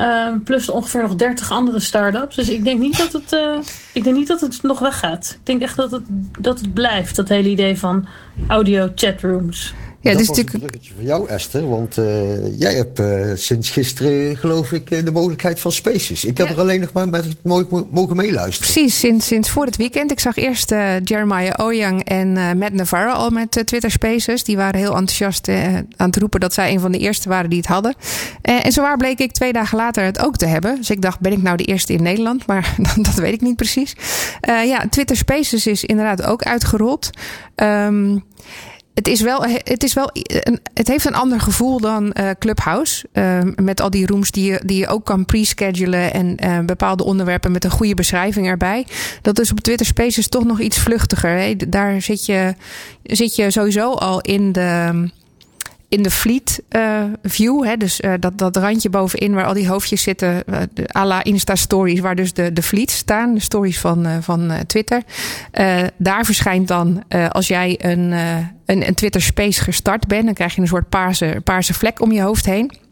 Uh, plus ongeveer nog 30 andere start-ups. Dus ik denk niet dat het, uh, ik denk niet dat het nog weggaat. Ik denk echt dat het, dat het blijft, dat hele idee van audio chatrooms. Ja, dat is natuurlijk een bruggetje voor jou, Esther. Want uh, jij hebt uh, sinds gisteren, geloof ik, de mogelijkheid van Spaces. Ik heb ja. er alleen nog maar met het mogen meeluisteren. Precies, sinds, sinds voor het weekend. Ik zag eerst uh, Jeremiah Oyang en Matt Navarro al met Twitter Spaces. Die waren heel enthousiast aan het roepen dat zij een van de eerste waren die het hadden. en zowaar bleek ik twee dagen later het ook te hebben. Dus ik dacht, ben ik nou de eerste in Nederland? Maar dat weet ik niet precies. ja, Twitter Spaces is inderdaad ook uitgerold. Um, het, is wel, het, is wel, het heeft een ander gevoel dan uh, Clubhouse. Uh, met al die rooms die je, die je ook kan pre-schedulen. En uh, bepaalde onderwerpen met een goede beschrijving erbij. Dat is op Twitter Spaces toch nog iets vluchtiger. Hè? Daar zit je, zit je sowieso al in de in de fleet uh, view. Hè, dus uh, dat, dat randje bovenin waar al die hoofdjes zitten. Uh, à la Insta Stories, waar dus de, de fleets staan. De stories van, van Twitter. daar verschijnt dan, als jij een, een, een Twitter Space gestart bent, dan krijg je een soort paarse, paarse vlek om je hoofd heen.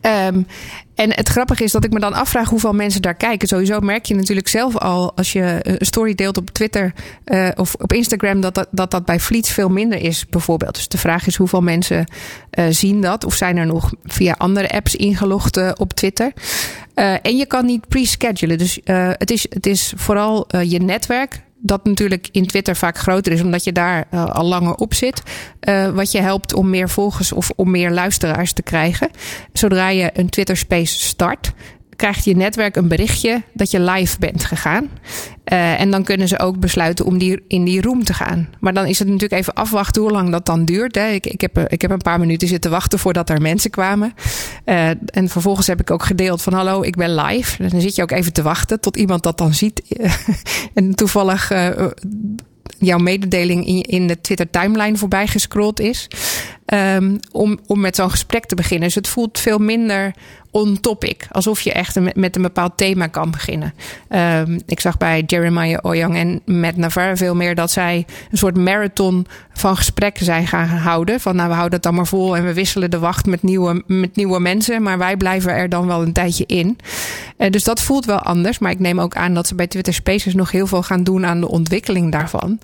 Um, en het grappige is dat ik me dan afvraag hoeveel mensen daar kijken. Sowieso merk je natuurlijk zelf al als je een story deelt op Twitter uh, of op Instagram dat dat, dat dat bij Fleets veel minder is, bijvoorbeeld. Dus de vraag is hoeveel mensen uh, zien dat of zijn er nog via andere apps ingelogd uh, op Twitter. en je kan niet pre-schedulen. Dus het, is, het is vooral je netwerk dat natuurlijk in Twitter vaak groter is, omdat je daar uh, al langer op zit. Uh, wat je helpt om meer volgers of om meer luisteraars te krijgen. Zodra je een Twitter Space start, krijgt je netwerk een berichtje dat je live bent gegaan. Uh, en dan kunnen ze ook besluiten om die, in die room te gaan. Maar dan is het natuurlijk even afwachten hoe lang dat dan duurt. Hè. Ik, ik, heb, ik heb een paar minuten zitten wachten voordat er mensen kwamen. Uh, en vervolgens heb ik ook gedeeld van hallo, ik ben live. En dan zit je ook even te wachten tot iemand dat dan ziet. en toevallig jouw mededeling in, in de Twitter timeline voorbij gescrolld is. Um, om, om met zo'n gesprek te beginnen. Dus het voelt veel minder on topic. Alsof je echt met, met een bepaald thema kan beginnen. Um, ik zag bij Jeremiah Oyang en Matt Navarre veel meer dat zij een soort marathon van gesprekken zijn gaan houden. Van nou, we houden het dan maar vol en we wisselen de wacht met nieuwe, met nieuwe mensen. Maar wij blijven er dan wel een tijdje in. Uh, dus dat voelt wel anders. Maar ik neem ook aan dat ze bij Twitter Spaces nog heel veel gaan doen aan de ontwikkeling daarvan.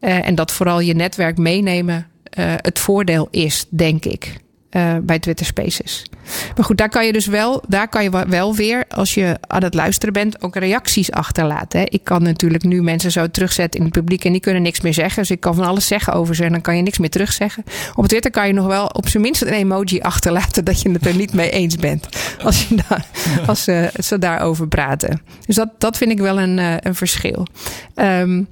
Uh, en dat vooral je netwerk meenemen uh, het voordeel is, denk ik. Uh, bij Twitter Spaces. Maar goed, daar kan je dus wel, daar kan je wel weer, als je aan het luisteren bent, ook reacties achterlaten. Hè. Ik kan natuurlijk nu mensen zo terugzetten in het publiek en die kunnen niks meer zeggen. Dus ik kan van alles zeggen over ze en dan kan je niks meer terugzeggen. Op Twitter kan je nog wel op zijn minst een emoji achterlaten dat je het er niet mee eens bent. Als, je daar, als ze, ze daarover praten. Dus dat, dat vind ik wel een, uh, een verschil. Um,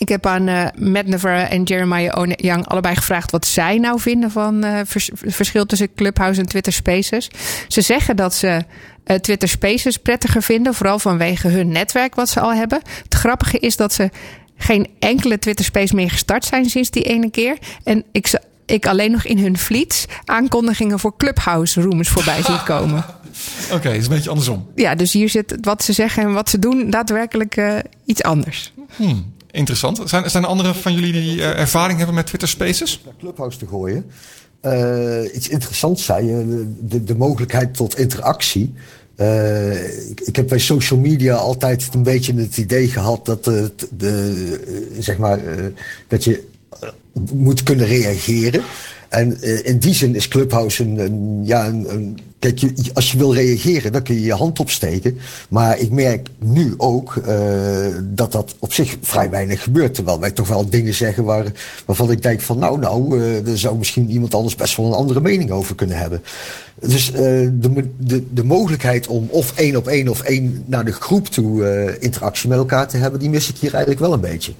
ik heb aan uh, Matt Navarre en Jeremiah Young allebei gevraagd wat zij nou vinden van uh, vers verschil tussen Clubhouse en Twitter Spaces. Ze zeggen dat ze uh, Twitter Spaces prettiger vinden, vooral vanwege hun netwerk wat ze al hebben. Het grappige is dat ze geen enkele Twitter Space meer gestart zijn sinds die ene keer. En ik, ik alleen nog in hun fleets aankondigingen voor Clubhouse rooms voorbij zien komen. Oké, okay, is een beetje andersom. Ja, dus hier zit wat ze zeggen en wat ze doen daadwerkelijk iets anders. Hmm. Interessant. Zijn, zijn er anderen van jullie die uh, ervaring hebben met Twitter Spaces? Naar Clubhouse te gooien. Uh, iets interessants zei de, de mogelijkheid tot interactie. Uh, ik, ik, heb bij social media altijd een beetje het idee gehad dat, de, de zeg maar, dat je moet kunnen reageren. En uh, in die zin is Clubhouse een, ja, een, een, kijk, je, als je wil reageren, dan kun je je hand opsteken. Maar ik merk nu ook uh, dat dat op zich vrij weinig gebeurt. Terwijl wij toch wel dingen zeggen waar, waarvan ik denk van nou, nou, uh, er zou misschien iemand anders best wel een andere mening over kunnen hebben. Dus de, de, de mogelijkheid om of één op één of één naar de groep toe interactie met elkaar te hebben, die mis ik hier eigenlijk wel een beetje.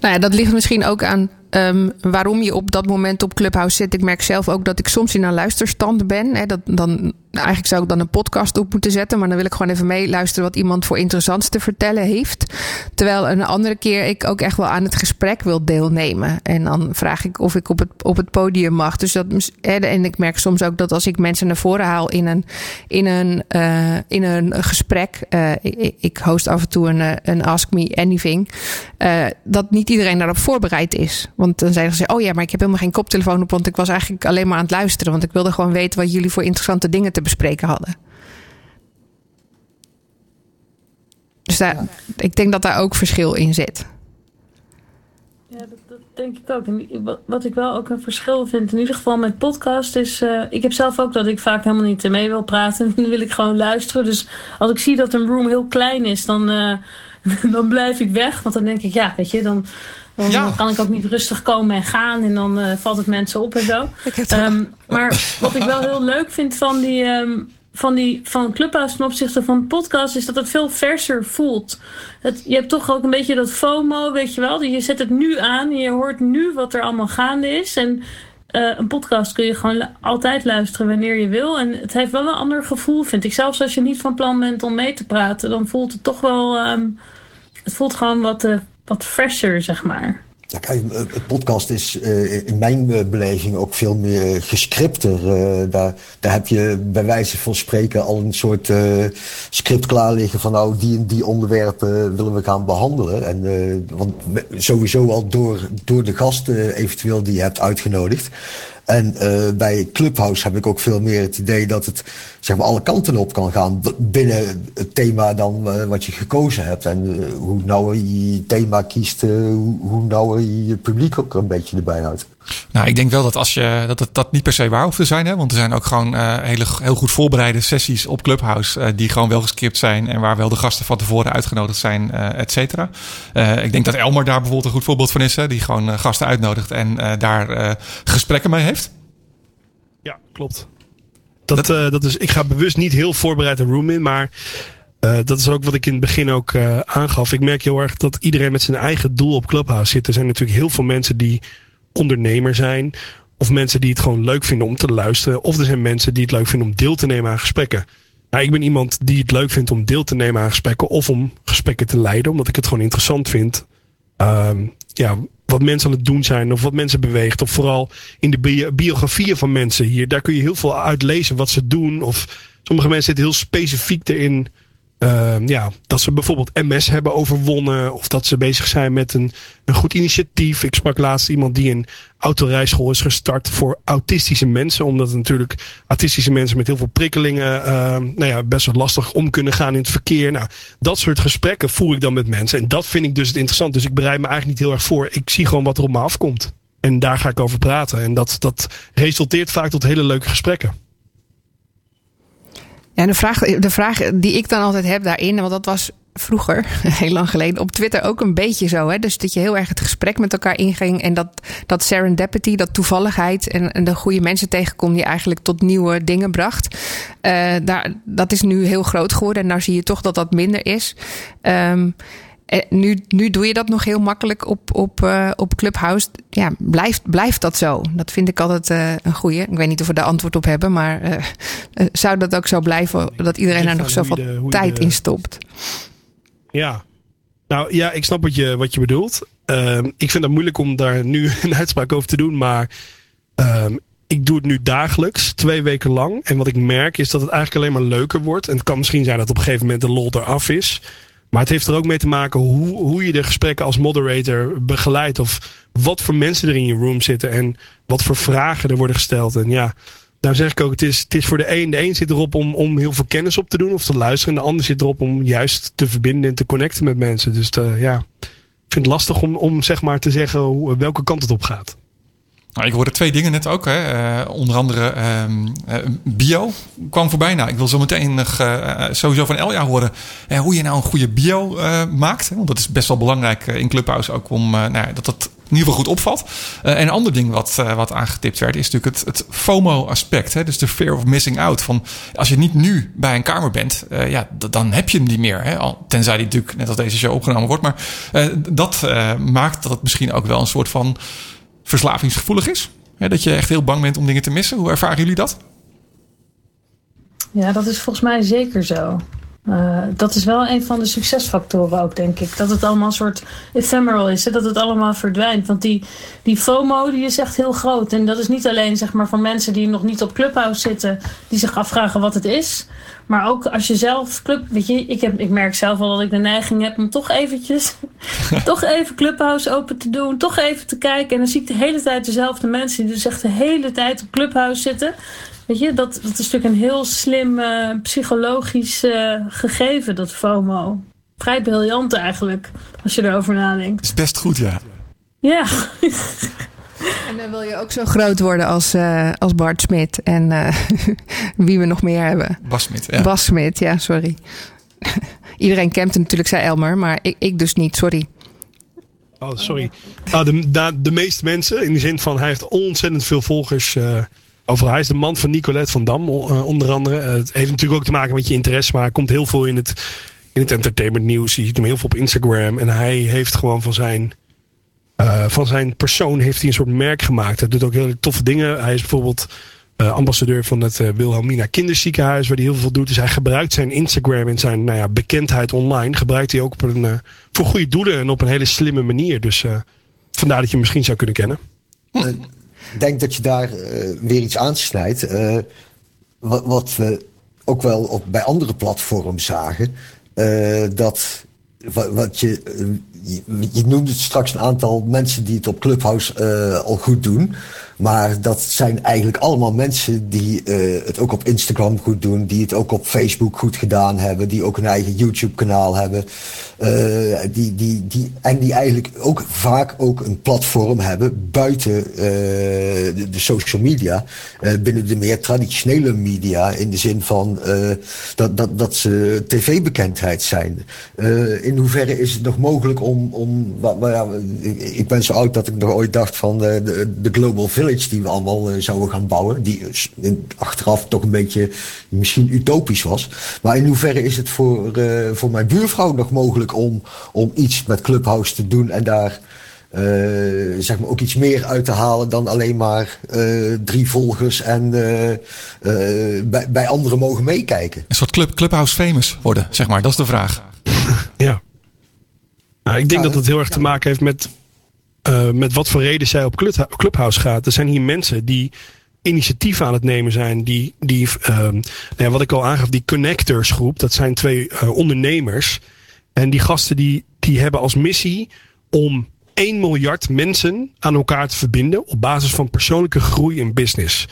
Nou ja, dat ligt misschien ook aan um, waarom je op dat moment op Clubhouse zit. Ik merk zelf ook dat ik soms in een luisterstand ben. Hè, dat, dan, eigenlijk zou ik dan een podcast op moeten zetten. Maar dan wil ik gewoon even meeluisteren wat iemand voor interessants te vertellen heeft. Terwijl een andere keer ik ook echt wel aan het gesprek wil deelnemen. En dan vraag ik of ik op het, op het podium mag. Dus dat, en ik merk soms ook dat als ik mensen naar voren haal in een, in een, uh, in een gesprek. Uh, ik, host af en toe een, een Ask Me Anything. Dat niet iedereen daarop voorbereid is. Want dan zeiden ze, oh ja, maar ik heb helemaal geen koptelefoon op, want ik was eigenlijk alleen maar aan het luisteren. Want ik wilde gewoon weten wat jullie voor interessante dingen te bespreken hadden. Dus daar, ja. ik denk dat daar ook verschil in zit. Ja, dat, dat denk ik ook. En wat ik wel ook een verschil vind, in ieder geval met podcast, is. Uh, ik heb zelf ook dat ik vaak helemaal niet mee wil praten. Dan wil ik gewoon luisteren. Dus als ik zie dat een room heel klein is, dan. Uh, dan blijf ik weg. Want dan denk ik, ja, weet je, dan, dan ja. kan ik ook niet rustig komen en gaan. En dan uh, valt het mensen op en zo. Um, maar wat ik wel heel leuk vind van die, um, van, die, van Clubhouse ten opzichte van podcast is dat het veel verser voelt. Het, je hebt toch ook een beetje dat FOMO, weet je wel. Je zet het nu aan en je hoort nu wat er allemaal gaande is. En uh, een podcast kun je gewoon altijd luisteren wanneer je wil. En het heeft wel een ander gevoel, vind ik. Zelfs als je niet van plan bent om mee te praten, dan voelt het toch wel. Um, het voelt gewoon wat, uh, wat fresher, zeg maar. Ja, kijk, het podcast is uh, in mijn beleving ook veel meer gescripter. Daar, daar heb je bij wijze van spreken al een soort script klaar liggen van nou die en die onderwerpen willen we gaan behandelen. En, want sowieso al door, door de gasten eventueel die je hebt uitgenodigd. En uh, bij Clubhouse heb ik ook veel meer het idee dat het zeg maar, alle kanten op kan gaan binnen het thema dan uh, wat je gekozen hebt. En uh, hoe nauwer je je thema kiest, hoe, hoe nauwer je je publiek ook een beetje erbij houdt. Nou, ik denk wel dat als je dat het dat niet per se waar hoeft te zijn, hè, want er zijn ook gewoon hele heel goed voorbereide sessies op Clubhouse die gewoon wel gescript zijn en waar wel de gasten van tevoren uitgenodigd zijn, et cetera. ik denk dat Elmer daar bijvoorbeeld een goed voorbeeld van is, hè, die gewoon gasten uitnodigt en daar gesprekken mee heeft. Ja, klopt. Dat, dat, uh, dat is, ik ga bewust niet heel voorbereid een room in, maar uh, dat is ook wat ik in het begin ook uh, aangaf. Ik merk heel erg dat iedereen met zijn eigen doel op Clubhouse zit. Er zijn natuurlijk heel veel mensen die ondernemer zijn. Of mensen die het gewoon leuk vinden om te luisteren. Of er zijn mensen die het leuk vinden om deel te nemen aan gesprekken. Nou, ik ben iemand die het leuk vindt om deel te nemen aan gesprekken. Of om gesprekken te leiden, omdat ik het gewoon interessant vind. Um, ja, wat mensen aan het doen zijn of wat mensen beweegt. Of vooral in de bi biografieën van mensen hier. Daar kun je heel veel uit lezen wat ze doen. Of sommige mensen zitten heel specifiek erin. Uh, ja, dat ze bijvoorbeeld MS hebben overwonnen. Of dat ze bezig zijn met een, een goed initiatief. Ik sprak laatst iemand die een autorijschool is gestart voor autistische mensen. Omdat natuurlijk autistische mensen met heel veel prikkelingen uh, nou ja, best wel lastig om kunnen gaan in het verkeer. Nou, dat soort gesprekken voer ik dan met mensen. En dat vind ik dus het interessant. Dus ik bereid me eigenlijk niet heel erg voor. Ik zie gewoon wat er op me afkomt. En daar ga ik over praten. En dat, dat resulteert vaak tot hele leuke gesprekken. Ja, de vraag, de vraag die ik dan altijd heb daarin, want dat was vroeger, heel lang geleden, op Twitter ook een beetje zo. Hè? Dus dat je heel erg het gesprek met elkaar inging. En dat, dat serendipity, dat toevalligheid en, en de goede mensen tegenkom die eigenlijk tot nieuwe dingen bracht. Uh, daar, dat is nu heel groot geworden. En nou zie je toch dat dat minder is. Um, nu, nu doe je dat nog heel makkelijk op, op, uh, op Clubhouse. Ja, blijft, blijft dat zo? Dat vind ik altijd uh, een goeie. Ik weet niet of we daar antwoord op hebben, maar uh, zou dat ook zo blijven dat iedereen daar nog zoveel de, tijd de... in stopt? Ja, nou ja, ik snap wat je, wat je bedoelt. Uh, ik vind het moeilijk om daar nu een uitspraak over te doen, maar ehm, ik doe het nu dagelijks, twee weken lang. En wat ik merk is dat het eigenlijk alleen maar leuker wordt. En het kan misschien zijn dat op een gegeven moment de lol eraf is. Maar het heeft er ook mee te maken hoe, hoe je de gesprekken als moderator begeleidt. Of wat voor mensen er in je room zitten. En wat voor vragen er worden gesteld. En ja, daar zeg ik ook, het is, het is voor de een. De een zit erop om, om heel veel kennis op te doen of te luisteren. En de ander zit erop om juist te verbinden en te connecten met mensen. Dus de, ja, ik vind het lastig om, om zeg maar te zeggen welke kant het op gaat. Nou, ik hoorde twee dingen net ook. Hè. Uh, onder andere um, uh, bio kwam voorbij. Nou, ik wil zo meteen nog uh, sowieso van Elja horen hoe je nou een goede bio maakt. Want dat is best wel belangrijk in Clubhouse ook om nou, dat dat in ieder geval goed opvalt. en een ander ding wat, wat aangetipt werd is natuurlijk het, het FOMO-aspect. Dus de fear of missing out. Van als je niet nu bij een kamer bent, ja, dan heb je hem niet meer. Hè. Al, tenzij die natuurlijk net als deze show opgenomen wordt. Maar dat maakt dat het misschien ook wel een soort van verslavingsgevoelig is? dat je echt heel bang bent om dingen te missen. Hoe ervaren jullie dat? Ja, dat is volgens mij zeker zo. Uh, dat is wel een van de succesfactoren ook, denk ik. Dat het allemaal een soort ephemeral is. Hè? Dat het allemaal verdwijnt. Want die, die FOMO die is echt heel groot. En dat is niet alleen zeg maar, voor mensen die nog niet op Clubhouse zitten... die zich afvragen wat het is. Maar ook als je zelf club... Weet je, ik, heb, ik merk zelf al dat ik de neiging heb om toch eventjes... toch even Clubhouse open te doen. Toch even te kijken. En dan zie ik de hele tijd dezelfde mensen... die dus echt de hele tijd op Clubhouse zitten... Weet je, dat, dat is natuurlijk een heel slim uh, psychologisch uh, gegeven, dat FOMO. Vrij briljant eigenlijk, als je erover nadenkt. Is best goed, ja. Ja. En dan wil je ook zo groot worden als, uh, als Bart Smit en wie we nog meer hebben. Bas Smit, ja. Bas Smit, ja, sorry. Iedereen kent hem natuurlijk, zei Elmer, maar ik, ik dus niet, sorry. Oh, sorry. Nou, de, de, de meeste mensen, in de zin van hij heeft ontzettend veel volgers overal. Hij is de man van Nicolette van Dam, uh, onder andere. Uh, het heeft natuurlijk ook te maken met je interesse, maar hij komt heel veel in het, in het entertainment nieuws. Je ziet hem heel veel op Instagram. En hij heeft gewoon van zijn, uh, van zijn persoon heeft hij een soort merk gemaakt. Hij doet ook hele toffe dingen. Hij is bijvoorbeeld ambassadeur van het Wilhelmina Kinderziekenhuis, waar hij heel veel doet. Dus hij gebruikt zijn Instagram en zijn nou ja, bekendheid online. Gebruikt hij ook op een, voor goede doelen en op een hele slimme manier. Dus vandaar dat je hem misschien zou kunnen kennen. Denk dat je daar uh, weer iets aansnijdt. Uh, wat, wat, we ook wel op, bij andere platforms zagen. Uh, dat wat, wat je, je, je, noemde straks een aantal mensen die het op Clubhouse al goed doen. Maar dat zijn eigenlijk allemaal mensen die uh, het ook op Instagram goed doen, die het ook op Facebook goed gedaan hebben, die ook een eigen YouTube-kanaal hebben. Uh, die, die, die, en die eigenlijk ook vaak ook een platform hebben buiten de, de, social media, binnen de meer traditionele media, in de zin van dat, dat, dat ze tv-bekendheid zijn. in hoeverre is het nog mogelijk om, om ja, ik ben zo oud dat ik nog ooit dacht van de, de Global Village die we allemaal uh, zouden gaan bouwen. Die achteraf toch een beetje misschien utopisch was. Maar in hoeverre is het voor, uh, voor mijn buurvrouw nog mogelijk om, om iets met Clubhouse te doen en daar uh, zeg maar ook iets meer uit te halen dan alleen maar drie volgers en bij, bij anderen mogen meekijken? Een soort club, Clubhouse famous worden, zeg maar. Dat is de vraag. ja. Nou, ik denk dat het heel erg te maken heeft met uh, met wat voor reden zij op Clubhouse gaat. Er zijn hier mensen die initiatief aan het nemen zijn. Die, die uh, nou ja, wat ik al aangaf, die connectors groep. Dat zijn twee uh, ondernemers. En die gasten die, die hebben als missie om 1 miljard mensen aan elkaar te verbinden. Op basis van persoonlijke groei in business.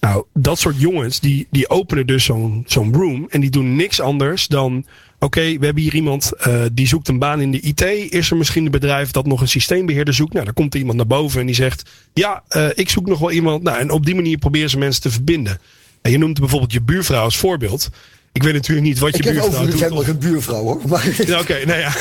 Nou, dat soort jongens die, die openen dus zo'n zo'n room. En die doen niks anders dan Oké, we hebben hier iemand uh, die zoekt een baan in de IT. Is er misschien een bedrijf dat nog een systeembeheerder zoekt? Nou, dan komt er iemand naar boven en die zegt: Ja, uh, ik zoek nog wel iemand. Nou, en op die manier proberen ze mensen te verbinden. En je noemt bijvoorbeeld je buurvrouw als voorbeeld. Ik weet natuurlijk niet wat je buurvrouw doet. Ik heb overigens helemaal geen buurvrouw hoor. Maar... Ja, Oké, okay, nou ja.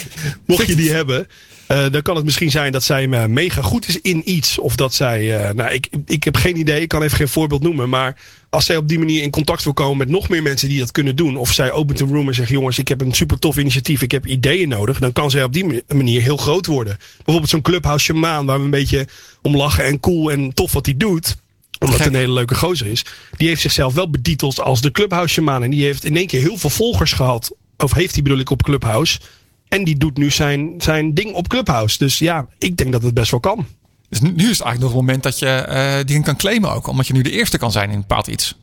Mocht je die hebben. Uh, dan kan het misschien zijn dat zij mega goed is in iets. Of dat zij. Uh, nou, ik, ik heb geen idee. Ik kan even geen voorbeeld noemen. Maar als zij op die manier in contact wil komen met nog meer mensen die dat kunnen doen. Of zij opent een room en zegt: Jongens, ik heb een super tof initiatief. Ik heb ideeën nodig. Dan kan zij op die manier heel groot worden. Bijvoorbeeld zo'n Clubhouse Shamaan. Waar we een beetje om lachen en cool en tof wat hij doet omdat het een hele leuke gozer is. Die heeft zichzelf wel betiteld als de Clubhouse Shaman. En die heeft in één keer heel veel volgers gehad. Of heeft hij bedoel ik op Clubhouse. En die doet nu zijn, zijn ding op Clubhouse. Dus ja, ik denk dat het best wel kan. Dus nu, is het eigenlijk nog het moment dat je uh, die kan claimen ook. Omdat je nu de eerste kan zijn in een bepaald iets.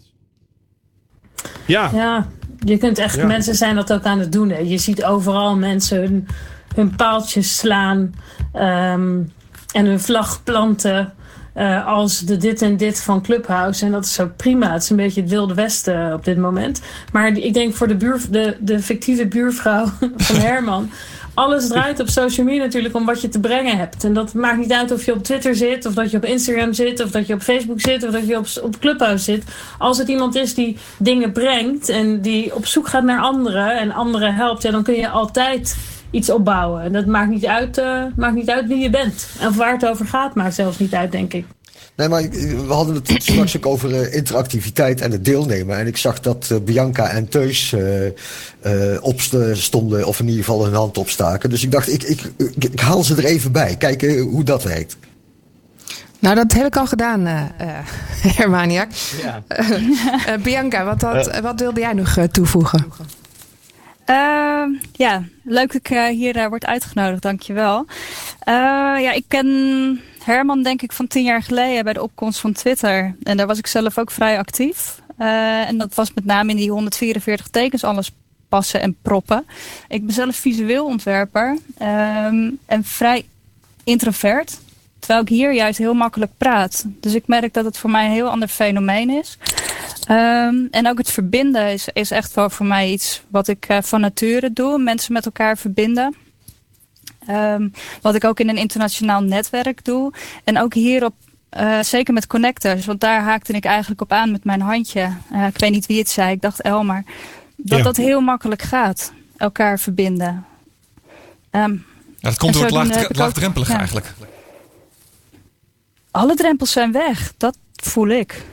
Ja. Ja, je kunt echt, mensen zijn dat ook aan het doen. Hè. Je ziet overal mensen hun, hun paaltjes slaan. Um, en hun vlag planten. Uh, als de dit en dit van Clubhouse. En dat is ook prima. Het is een beetje het wilde westen op dit moment. Maar ik denk voor de, buur, de, de fictieve buurvrouw van Herman. Alles draait op social media natuurlijk om wat je te brengen hebt. En dat maakt niet uit of je op Twitter zit, of dat je op Instagram zit, of dat je op Facebook zit, of dat je op, op Clubhouse zit. Als het iemand is die dingen brengt en die op zoek gaat naar anderen en anderen helpt, ja, dan kun je altijd iets opbouwen. En dat maakt niet, uit, uh, maakt niet uit wie je bent. En waar het over gaat, maakt zelfs niet uit, denk ik. Nee, maar we hadden het straks ook over uh, interactiviteit en het deelnemen. En ik zag dat uh, Bianca en Teus uh, opstonden, of in ieder geval hun hand opstaken. Dus ik dacht, ik, ik, ik, ik haal ze er even bij. Kijken hoe dat werkt. Nou, dat heb ik al gedaan, uh, Hermaniak. Ja. Bianca, wat, had, wat wilde jij nog toevoegen? Uh, ja, leuk dat ik uh, hier uh, word uitgenodigd, dankjewel. ja, ik ken Herman denk ik van tien jaar geleden bij de opkomst van Twitter. En daar was ik zelf ook vrij actief. en dat was met name in die 144 tekens alles passen en proppen. Ik ben zelf visueel ontwerper um, en vrij introvert. Terwijl ik hier juist heel makkelijk praat. Dus ik merk dat het voor mij een heel ander fenomeen is. Um, en ook het verbinden is, is echt wel voor mij iets wat ik uh, van nature doe. Mensen met elkaar verbinden. Um, wat ik ook in een internationaal netwerk doe. En ook hierop, uh, zeker met connectors. Want daar haakte ik eigenlijk op aan met mijn handje. Uh, ik weet niet wie het zei, ik dacht Elmer. Dat dat heel makkelijk gaat. Elkaar verbinden. Um, ja, dat komt door het laag, laagdrempelige ja. eigenlijk. Alle drempels zijn weg, dat voel ik.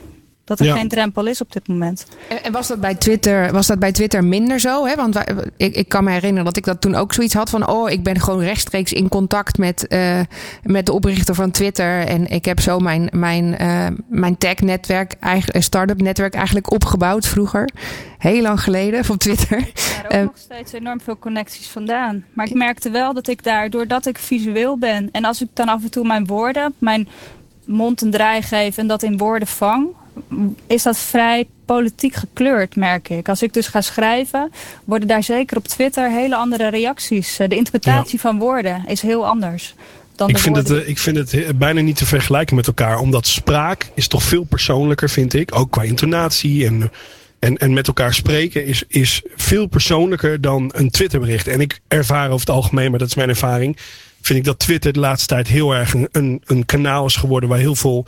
Dat er Ja. geen drempel is op dit moment. En, en was dat bij Twitter, was dat bij Twitter minder zo? Hè? Want wij- ik, ik kan me herinneren dat ik dat toen ook zoiets had van... oh, ik ben gewoon rechtstreeks in contact met, eh, met de oprichter van Twitter... en ik heb zo mijn, mijn, eh, mijn tech-netwerk, eigen- start-up netwerk eigenlijk opgebouwd vroeger. Heel lang geleden op Twitter. Daar ook Eh, nog steeds enorm veel connecties vandaan. Maar ik merkte wel dat ik daar, doordat ik visueel ben... en als ik dan af en toe mijn woorden, mijn mond een draai geef... en dat in woorden vang, is dat vrij politiek gekleurd, merk ik. Als ik dus ga schrijven, worden daar zeker op Twitter hele andere reacties. Eh, De interpretatie van woorden is heel anders. Dan Ik vind, het, woorden eh, ik vind het he- bijna niet te vergelijken met elkaar. Omdat spraak is toch veel persoonlijker, vind ik. Ook qua intonatie en, en, en met elkaar spreken is, is veel persoonlijker dan een Twitterbericht. En ik ervaar over het algemeen, maar dat is mijn ervaring. Vind ik dat Twitter de laatste tijd heel erg een, een, een kanaal is geworden waar heel veel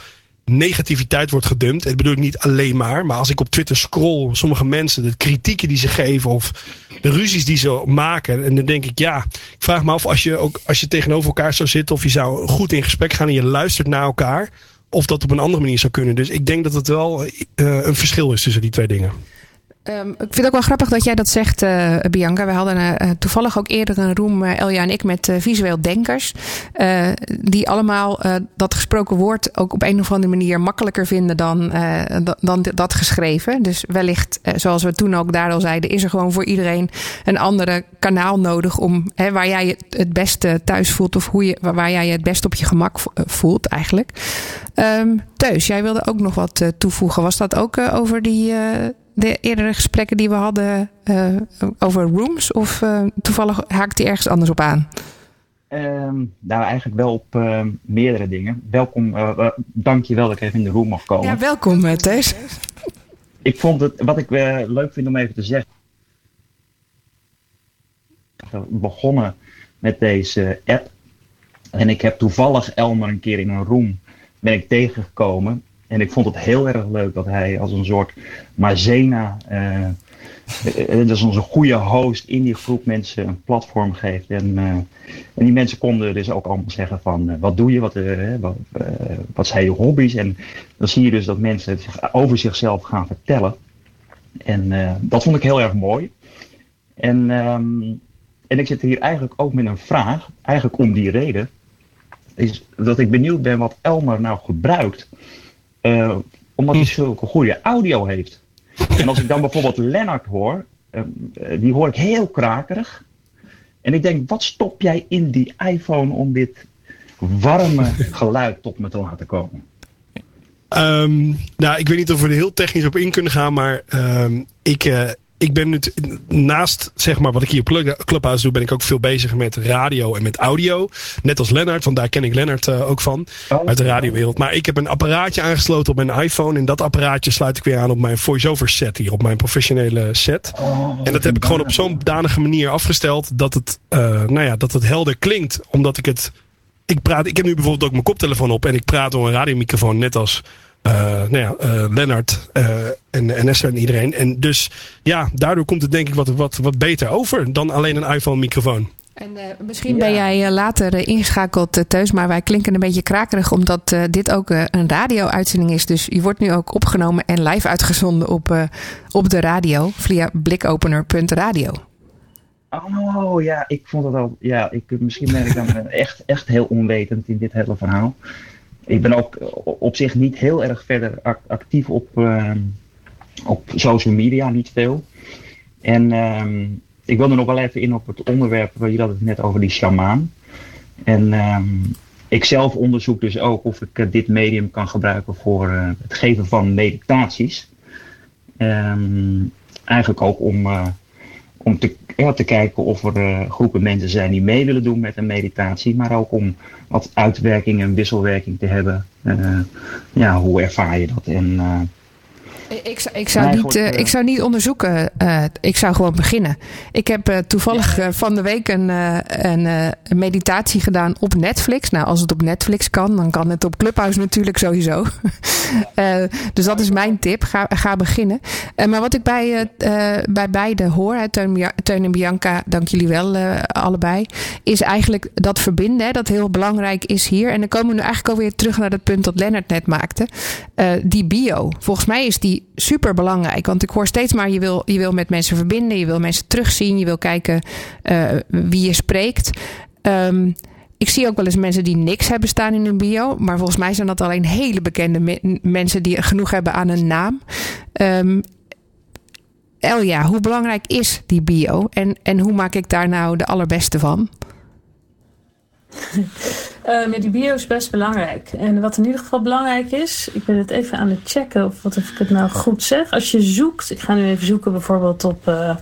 negativiteit wordt gedumpt. Dat bedoel ik niet alleen maar. Maar als ik op Twitter scroll, sommige mensen, de kritieken die ze geven of de ruzies die ze maken. En dan denk ik, ja, ik vraag me af als je ook als je tegenover elkaar zou zitten of je zou goed in gesprek gaan en je luistert naar elkaar. Of dat op een andere manier zou kunnen. Dus ik denk dat het wel eh, een verschil is tussen die twee dingen. Ehm, ik vind het ook wel grappig dat jij dat zegt, eh, Bianca. We hadden eh, eh, toevallig ook eerder een room, Elja en ik, met visueel denkers. die allemaal dat gesproken woord ook op een of andere manier makkelijker vinden dan, da- dan dat geschreven. Dus wellicht, zoals we toen ook daar al zeiden, is er gewoon voor iedereen een andere kanaal nodig om hè, waar jij je het beste thuis voelt of hoe je, waar- jij je het best op je gemak vo- voelt eigenlijk. Ehm Teus, jij wilde ook nog wat toevoegen. Was dat ook over die, de eerdere gesprekken die we hadden eh, over rooms? Of eh, toevallig haakt die ergens anders op aan? Ehm, nou, eigenlijk wel op ehm, meerdere dingen. Welkom, eh eh, dank je wel dat ik even in de room mag komen. Ja, welkom eh, Teus. Ik vond het, wat ik eh, leuk vind om even te zeggen. begonnen met deze app. En ik heb toevallig Elmer een keer in een room ben ik tegengekomen. En ik vond het heel erg leuk dat hij als een soort Marzena, eh, eh, dus onze goede host in die groep mensen een platform geeft. En, eh, en die mensen konden dus ook allemaal zeggen van, eh, wat doe je, wat, eh, wat, eh, zijn je hobby's? En dan zie je dus dat mensen zich over zichzelf gaan vertellen. En eh, dat vond ik heel erg mooi. En, ehm, en ik zit hier eigenlijk ook met een vraag, eigenlijk om die reden. Is dat ik benieuwd ben wat Elmer nou gebruikt. Eh, omdat hij zulke goede audio heeft. En als ik dan bijvoorbeeld Lennart hoor, eh, eh, die hoor ik heel krakerig. En ik denk, wat stop jij in die iPhone om dit warme geluid tot me te laten komen? Ehm, nou, ik weet niet of we er heel technisch op in kunnen gaan, maar ehm, ik, ik ben nu naast zeg maar wat ik hier op Club- Clubhouse doe, ben ik ook veel bezig met radio en met audio. Net als Lennart, want daar ken ik Lennart eh, ook van uit de radiowereld. Maar ik heb een apparaatje aangesloten op mijn iPhone en dat apparaatje sluit ik weer aan op mijn voice-over set hier, op mijn professionele set. en dat heb ik gewoon op zo'n danige manier afgesteld dat het, eh, nou ja, dat het helder klinkt, omdat ik het ik praat, ik heb nu bijvoorbeeld ook mijn koptelefoon op en ik praat door een radiomicrofoon, net als nou ja, eh, Lennart eh, en, en Esther en iedereen. En dus ja, daardoor komt het denk ik wat, wat, wat beter over dan alleen een iPhone-microfoon. En eh, misschien ben jij eh, later eh, ingeschakeld, eh, Teus, maar wij klinken een beetje krakerig omdat eh, dit ook eh, een radio-uitzending is. Dus je wordt nu ook opgenomen en live uitgezonden op, eh, op de radio via blikopener.radio. Oh ja, ik vond het al. Ja, ik, misschien ben ik dan eh, echt, echt heel onwetend in dit hele verhaal. Ik ben ook op zich niet heel erg verder ac- actief op, ehm, op social media, niet veel. En ehm, ik wilde nog wel even in op het onderwerp, waar je had het net over die shamaan. En ehm, ik zelf onderzoek dus ook of ik eh, dit medium kan gebruiken voor eh, het geven van meditaties. Eigenlijk ook om, eh, om te, ja, te kijken of er eh, groepen mensen zijn die mee willen doen met een meditatie, maar ook om wat uitwerking en wisselwerking te hebben. Eh, ja, hoe ervaar je dat? En, eh, Ik, zou, ik, zou niet, uh, ik zou niet onderzoeken. Uh, ik zou gewoon beginnen. Ik heb uh, toevallig van de week een, een, meditatie gedaan op Netflix. Nou, als het op Netflix kan, dan kan het op Clubhouse natuurlijk sowieso. dus dat is mijn tip. Ga, ga beginnen. maar wat ik bij, bij beide hoor, hè, Teun, Teun, en Bianca, dank jullie wel allebei, is eigenlijk dat verbinden. Hè, dat heel belangrijk is hier. En dan komen we nu eigenlijk alweer terug naar het punt dat Lennart net maakte. die bio. Volgens mij is die super belangrijk. Want ik hoor steeds maar, je wil, je wil met mensen verbinden, je wil mensen terugzien, je wil kijken uh, wie je spreekt. Um, ik zie ook wel eens mensen die niks hebben staan in hun bio. Maar volgens mij zijn dat alleen hele bekende me mensen die genoeg hebben aan een naam. Um, Elja, hoe belangrijk is die bio? En, en hoe maak ik daar nou de allerbeste van? Um, ja, die bio is best belangrijk. En wat in ieder geval belangrijk is, ik ben het even aan het checken of wat ik het nou goed zeg. Als je zoekt, ik ga nu even zoeken bijvoorbeeld op. Uh,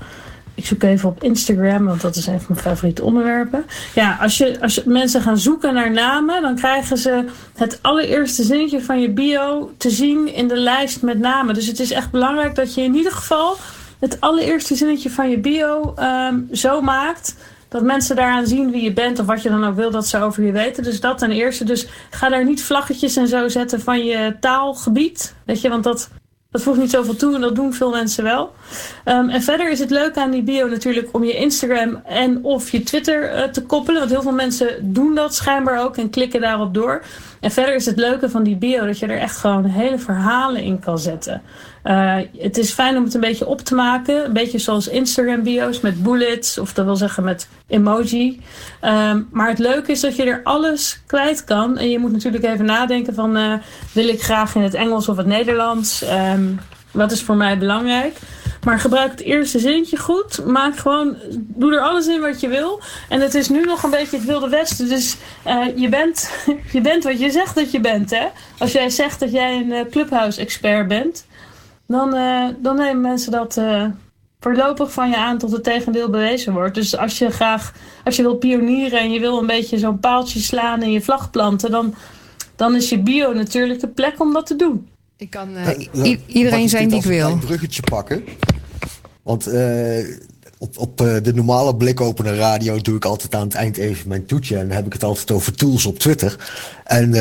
ik zoek even op Instagram, want dat is een van mijn favoriete onderwerpen. Ja, als, je, als mensen gaan zoeken naar namen, dan krijgen ze het allereerste zinnetje van je bio te zien in de lijst met namen. Dus het is echt belangrijk dat je in ieder geval het allereerste zinnetje van je bio um, zo maakt dat mensen daaraan zien wie je bent of wat je dan ook wil dat ze over je weten. Dus dat ten eerste. Dus ga daar niet vlaggetjes en zo zetten van je taalgebied. Weet je, want dat, dat voegt niet zoveel toe en dat doen veel mensen wel. Um, en verder is het leuk aan die bio natuurlijk om je Instagram en of je Twitter uh, te koppelen. Want heel veel mensen doen dat schijnbaar ook en klikken daarop door. En verder is het leuke van die bio dat je er echt gewoon hele verhalen in kan zetten. Uh, het is fijn om het een beetje op te maken. Een beetje zoals Instagram bio's met bullets. Of dat wil zeggen met emoji. Um, maar het leuke is dat je er alles kwijt kan. En je moet natuurlijk even nadenken van... Uh, wil ik graag in het Engels of het Nederlands? Um, wat is voor mij belangrijk? Maar gebruik het eerste zintje goed. Maak gewoon, doe er alles in wat je wil. En het is nu nog een beetje het wilde westen. Dus uh, je, bent, je bent wat je zegt dat je bent. Hè? Als jij zegt dat jij een uh, clubhouse-expert bent, dan, uh, dan nemen mensen dat voorlopig van je aan tot het tegendeel bewezen wordt. Dus als je graag, als je wil pionieren en je wil een beetje zo'n paaltje slaan en je vlag planten, dan, dan is je bio natuurlijk de plek om dat te doen. Ik kan uh, iedereen zijn die ik wil. Een bruggetje pakken. Want uh, op, op uh, de normale blikopener radio doe ik altijd aan het eind even mijn toetje. En dan heb ik het altijd over tools op Twitter. En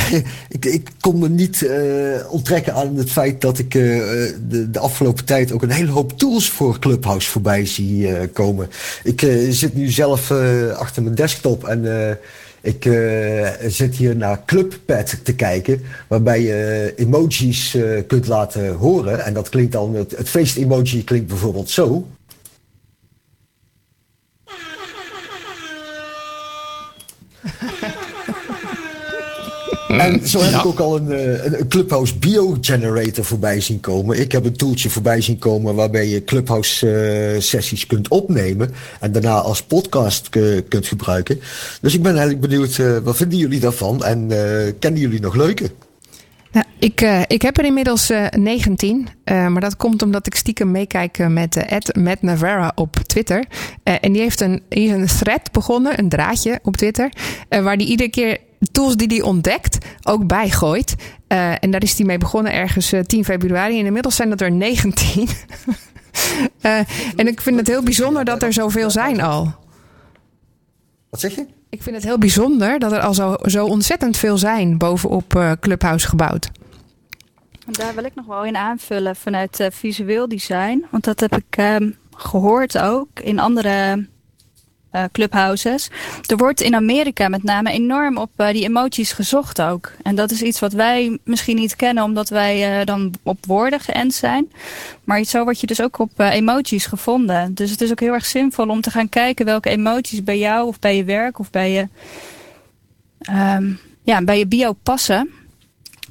ik, ik kon me niet onttrekken aan het feit dat ik de, de afgelopen tijd ook een hele hoop tools voor Clubhouse voorbij zie komen. Ik zit nu zelf achter mijn desktop en ik uh, zit hier naar Clubpad te kijken, waarbij je emojis uh, kunt laten horen. En dat klinkt dan, het, het feest-emoji klinkt bijvoorbeeld zo. En zo heb ja. ik ook al een, een, een Clubhouse Bio Generator voorbij zien komen. Ik heb een toeltje voorbij zien komen waarbij je Clubhouse uh, sessies kunt opnemen. En daarna als podcast kunt gebruiken. Dus ik ben eigenlijk benieuwd, uh, wat vinden jullie daarvan? En uh, kennen jullie nog leuke? Nou, ik, uh, ik heb er inmiddels uh, 19. Uh, maar dat komt omdat ik stiekem meekijk met Matt Navarra op Twitter. en die heeft een, die een thread begonnen, een draadje op Twitter. waar die iedere keer tools die hij ontdekt ook bijgooit. En daar is hij mee begonnen ergens uh, 10 februari. En inmiddels zijn dat er 19. uh, en ik vind het heel bijzonder dat er zoveel zijn al. Wat zeg je? Ik vind het heel bijzonder dat er al zo, zo ontzettend veel zijn bovenop uh, Clubhouse gebouwd. Daar wil ik nog wel in aanvullen vanuit uh, visueel design. Want dat heb ik uh, gehoord ook in andere uh, clubhouses. Er wordt in Amerika met name enorm op uh, die emoties gezocht ook. En dat is iets wat wij misschien niet kennen omdat wij uh, dan op woorden geënt zijn. Maar zo word je dus ook op emoties gevonden. Dus het is ook heel erg zinvol om te gaan kijken welke emoties bij jou of bij je werk of bij je, um, ja, bij je bio passen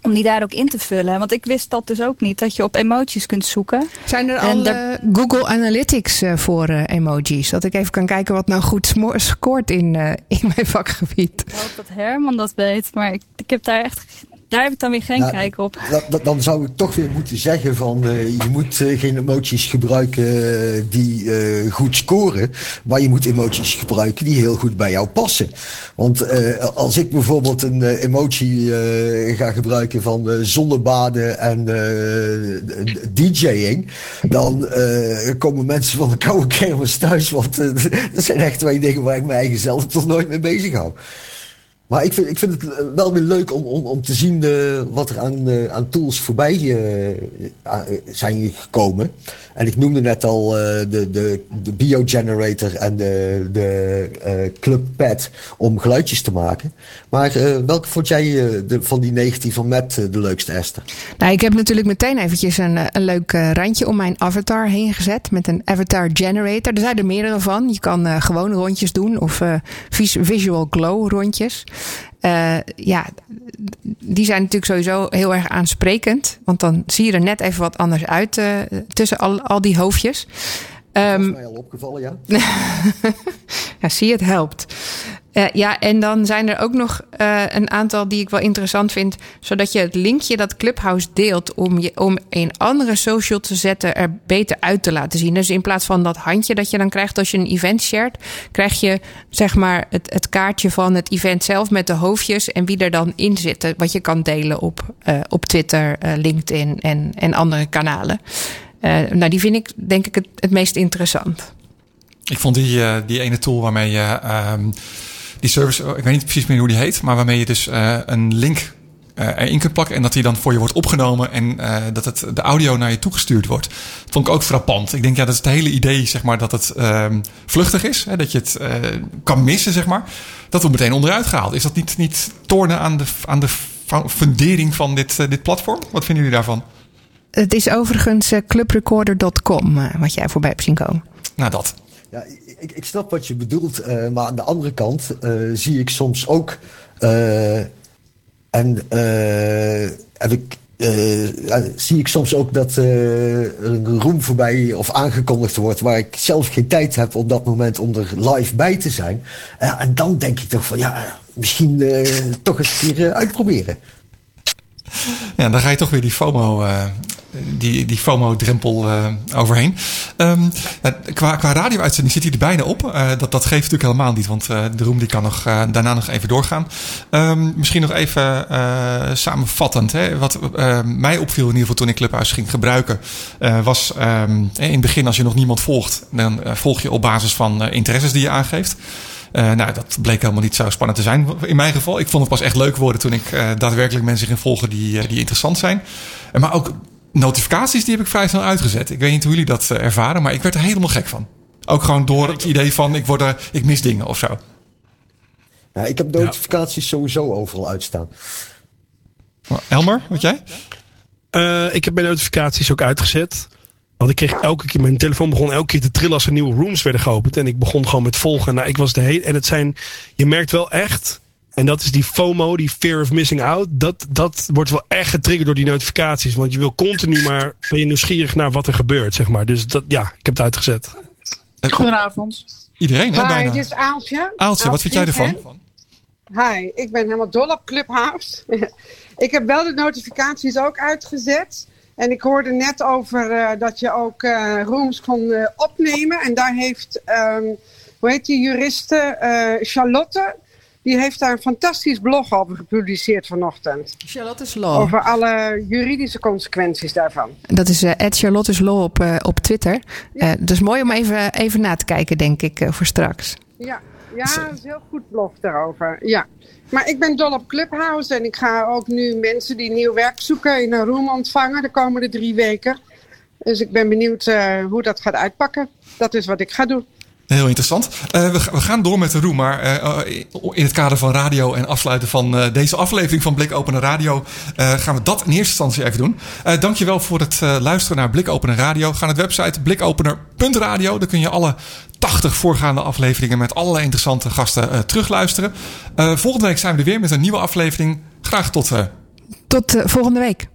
om die daar ook in te vullen. Want ik wist dat dus ook niet, dat je op emoties kunt zoeken. Zijn er al daar... uh, Google Analytics uh, voor uh, emojis? Dat ik even kan kijken wat nou goed scoort in, in mijn vakgebied. Ik hoop dat Herman dat weet, maar ik, ik heb daar echt Daar heb ik dan weer geen Nou, kijk op. dat- dan zou ik toch weer moeten zeggen van eh, je moet eh, geen emoties gebruiken eh, die goed scoren, maar je moet emoties gebruiken die heel goed bij jou passen. Want als ik bijvoorbeeld een emotie ga gebruiken van zonnebaden en DJ'ing, dan komen mensen van de koude kermis thuis, want dat zijn echt twee dingen waar ik mijn eigen zelf toch nooit mee bezig hou. Maar ik vind, ik vind het wel weer leuk om, om, om te zien eh, wat er aan, eh, aan tools voorbij eh, eh, zijn gekomen. En ik noemde net al eh, de, de, de biogenerator en de, de eh, Club Pad om geluidjes te maken. Maar eh, welke vond jij eh, de, van die 19 van Matt eh, de leukste, Esther? Nou, ik heb natuurlijk meteen eventjes een, eh, een leuk eh, randje om mijn avatar heen gezet. Met een avatar generator. Er zijn er meerdere van. Je kan eh, gewoon rondjes doen of eh, vis- visual glow rondjes. Eh, ja, die zijn natuurlijk sowieso heel erg aansprekend. Want dan zie je er net even wat anders uit eh, tussen al, al die hoofdjes. Ehm, Dat is mij al opgevallen, ja. ja, zie je, het helpt. Eh, ja, en dan zijn er ook nog eh, een aantal die ik wel interessant vind. Zodat je het linkje dat Clubhouse deelt om, je, om een andere social te zetten er beter uit te laten zien. Dus in plaats van dat handje dat je dan krijgt als je een event shared, krijg je zeg maar het, het kaartje van het event zelf met de hoofdjes en wie er dan in zitten. Wat je kan delen op, eh, op Twitter, eh, LinkedIn en, en andere kanalen. Eh, nou, die vind ik denk ik het, het meest interessant. Ik vond die, eh, die ene tool waarmee je ehm, die service, oh, ik weet niet precies meer hoe die heet, maar waarmee je dus eh, een link eh, erin kunt plakken en dat die dan voor je wordt opgenomen en eh, dat het de audio naar je toegestuurd wordt. Dat vond ik ook frappant. Ik denk ja, dat is het hele idee, zeg maar, dat het ehm, vluchtig is, hè, dat je het eh, kan missen, zeg maar. Dat wordt meteen onderuit gehaald. Is dat niet, niet tornen aan de, aan de fundering van dit, eh, dit platform? Wat vinden jullie daarvan? Het is overigens eh, clubrecorder.com eh, wat jij voorbij hebt zien komen. Nou, dat. Ja, ik, ik snap wat je bedoelt, eh, maar aan de andere kant eh, zie ik soms ook. eh, en heb ik, zie ik soms ook dat een room voorbij of aangekondigd wordt waar ik zelf geen tijd heb op dat moment om er live bij te zijn. En dan denk ik toch van ja, misschien toch eens eh, uitproberen. Ja, dan ga je toch weer die FOMO, eh, die, die FOMO-drempel eh, overheen. Ja, qua, qua radio-uitzending zit hij er bijna op. Eh, dat, dat geeft natuurlijk helemaal niet, want eh, de room die kan nog, daarna nog even doorgaan. Ehm, misschien nog even samenvattend. Hè, wat mij opviel in ieder geval toen ik Clubhouse ging gebruiken... was ehm, in het begin als je nog niemand volgt... dan volg je op basis van interesses die je aangeeft. Eh, nou, dat bleek helemaal niet zo spannend te zijn in mijn geval. Ik vond het pas echt leuk worden toen ik eh, daadwerkelijk mensen ging volgen die, die interessant zijn. Maar ook notificaties, die heb ik vrij snel uitgezet. Ik weet niet hoe jullie dat eh, ervaren, maar ik werd er helemaal gek van. Ook gewoon door het idee van ik, word er, ik mis dingen of zo. Ja, ik heb notificaties sowieso overal uitstaan. Elmer, wat jij? Eh, ik heb mijn notificaties ook uitgezet. Want ik kreeg elke keer, mijn telefoon begon elke keer te trillen als er nieuwe rooms werden geopend. En ik begon gewoon met volgen. Nou, ik was de hele, en het zijn, je merkt wel echt, en dat is die FOMO, die fear of missing out. Dat, dat wordt wel echt getriggerd door die notificaties. Want je wil continu maar, ben je nieuwsgierig naar wat er gebeurt, zeg maar. Dus dat, ja, ik heb het uitgezet. Goedenavond. Iedereen, hè, Hi, bijna. dit is Aaltje. Aaltje, wat vind jij ervan? Hi, ik ben helemaal dol op Clubhouse. ik heb wel de notificaties ook uitgezet. En ik hoorde net over eh, dat je ook eh, rooms kon eh, opnemen. En daar heeft, ehm, hoe heet die juriste, eh, Charlotte... Die heeft daar een fantastisch blog over gepubliceerd vanochtend. Charlotte's Law. Over alle juridische consequenties daarvan. Dat is uh, Charlotte's Law op, uh, op Twitter. Uh, dus mooi om even, even na te kijken, denk ik, voor straks. Ja, ja, dat is een heel goed blog daarover. Ja. Maar ik ben dol op Clubhouse en ik ga ook nu mensen die nieuw werk zoeken in een room ontvangen de komende drie weken. Dus ik ben benieuwd uh, hoe dat gaat uitpakken. Dat is wat ik ga doen. Heel interessant. Uh, we, we, gaan door met de roem, maar uh, in het kader van radio en afsluiten van deze aflevering van Blik Openen Radio gaan we dat in eerste instantie even doen. dankjewel voor het luisteren naar Blik Openen Radio. Ga naar de website blikopener.radio. Daar kun je alle 80 voorgaande afleveringen met allerlei interessante gasten terugluisteren. volgende week zijn we er weer met een nieuwe aflevering. Graag tot. tot volgende week.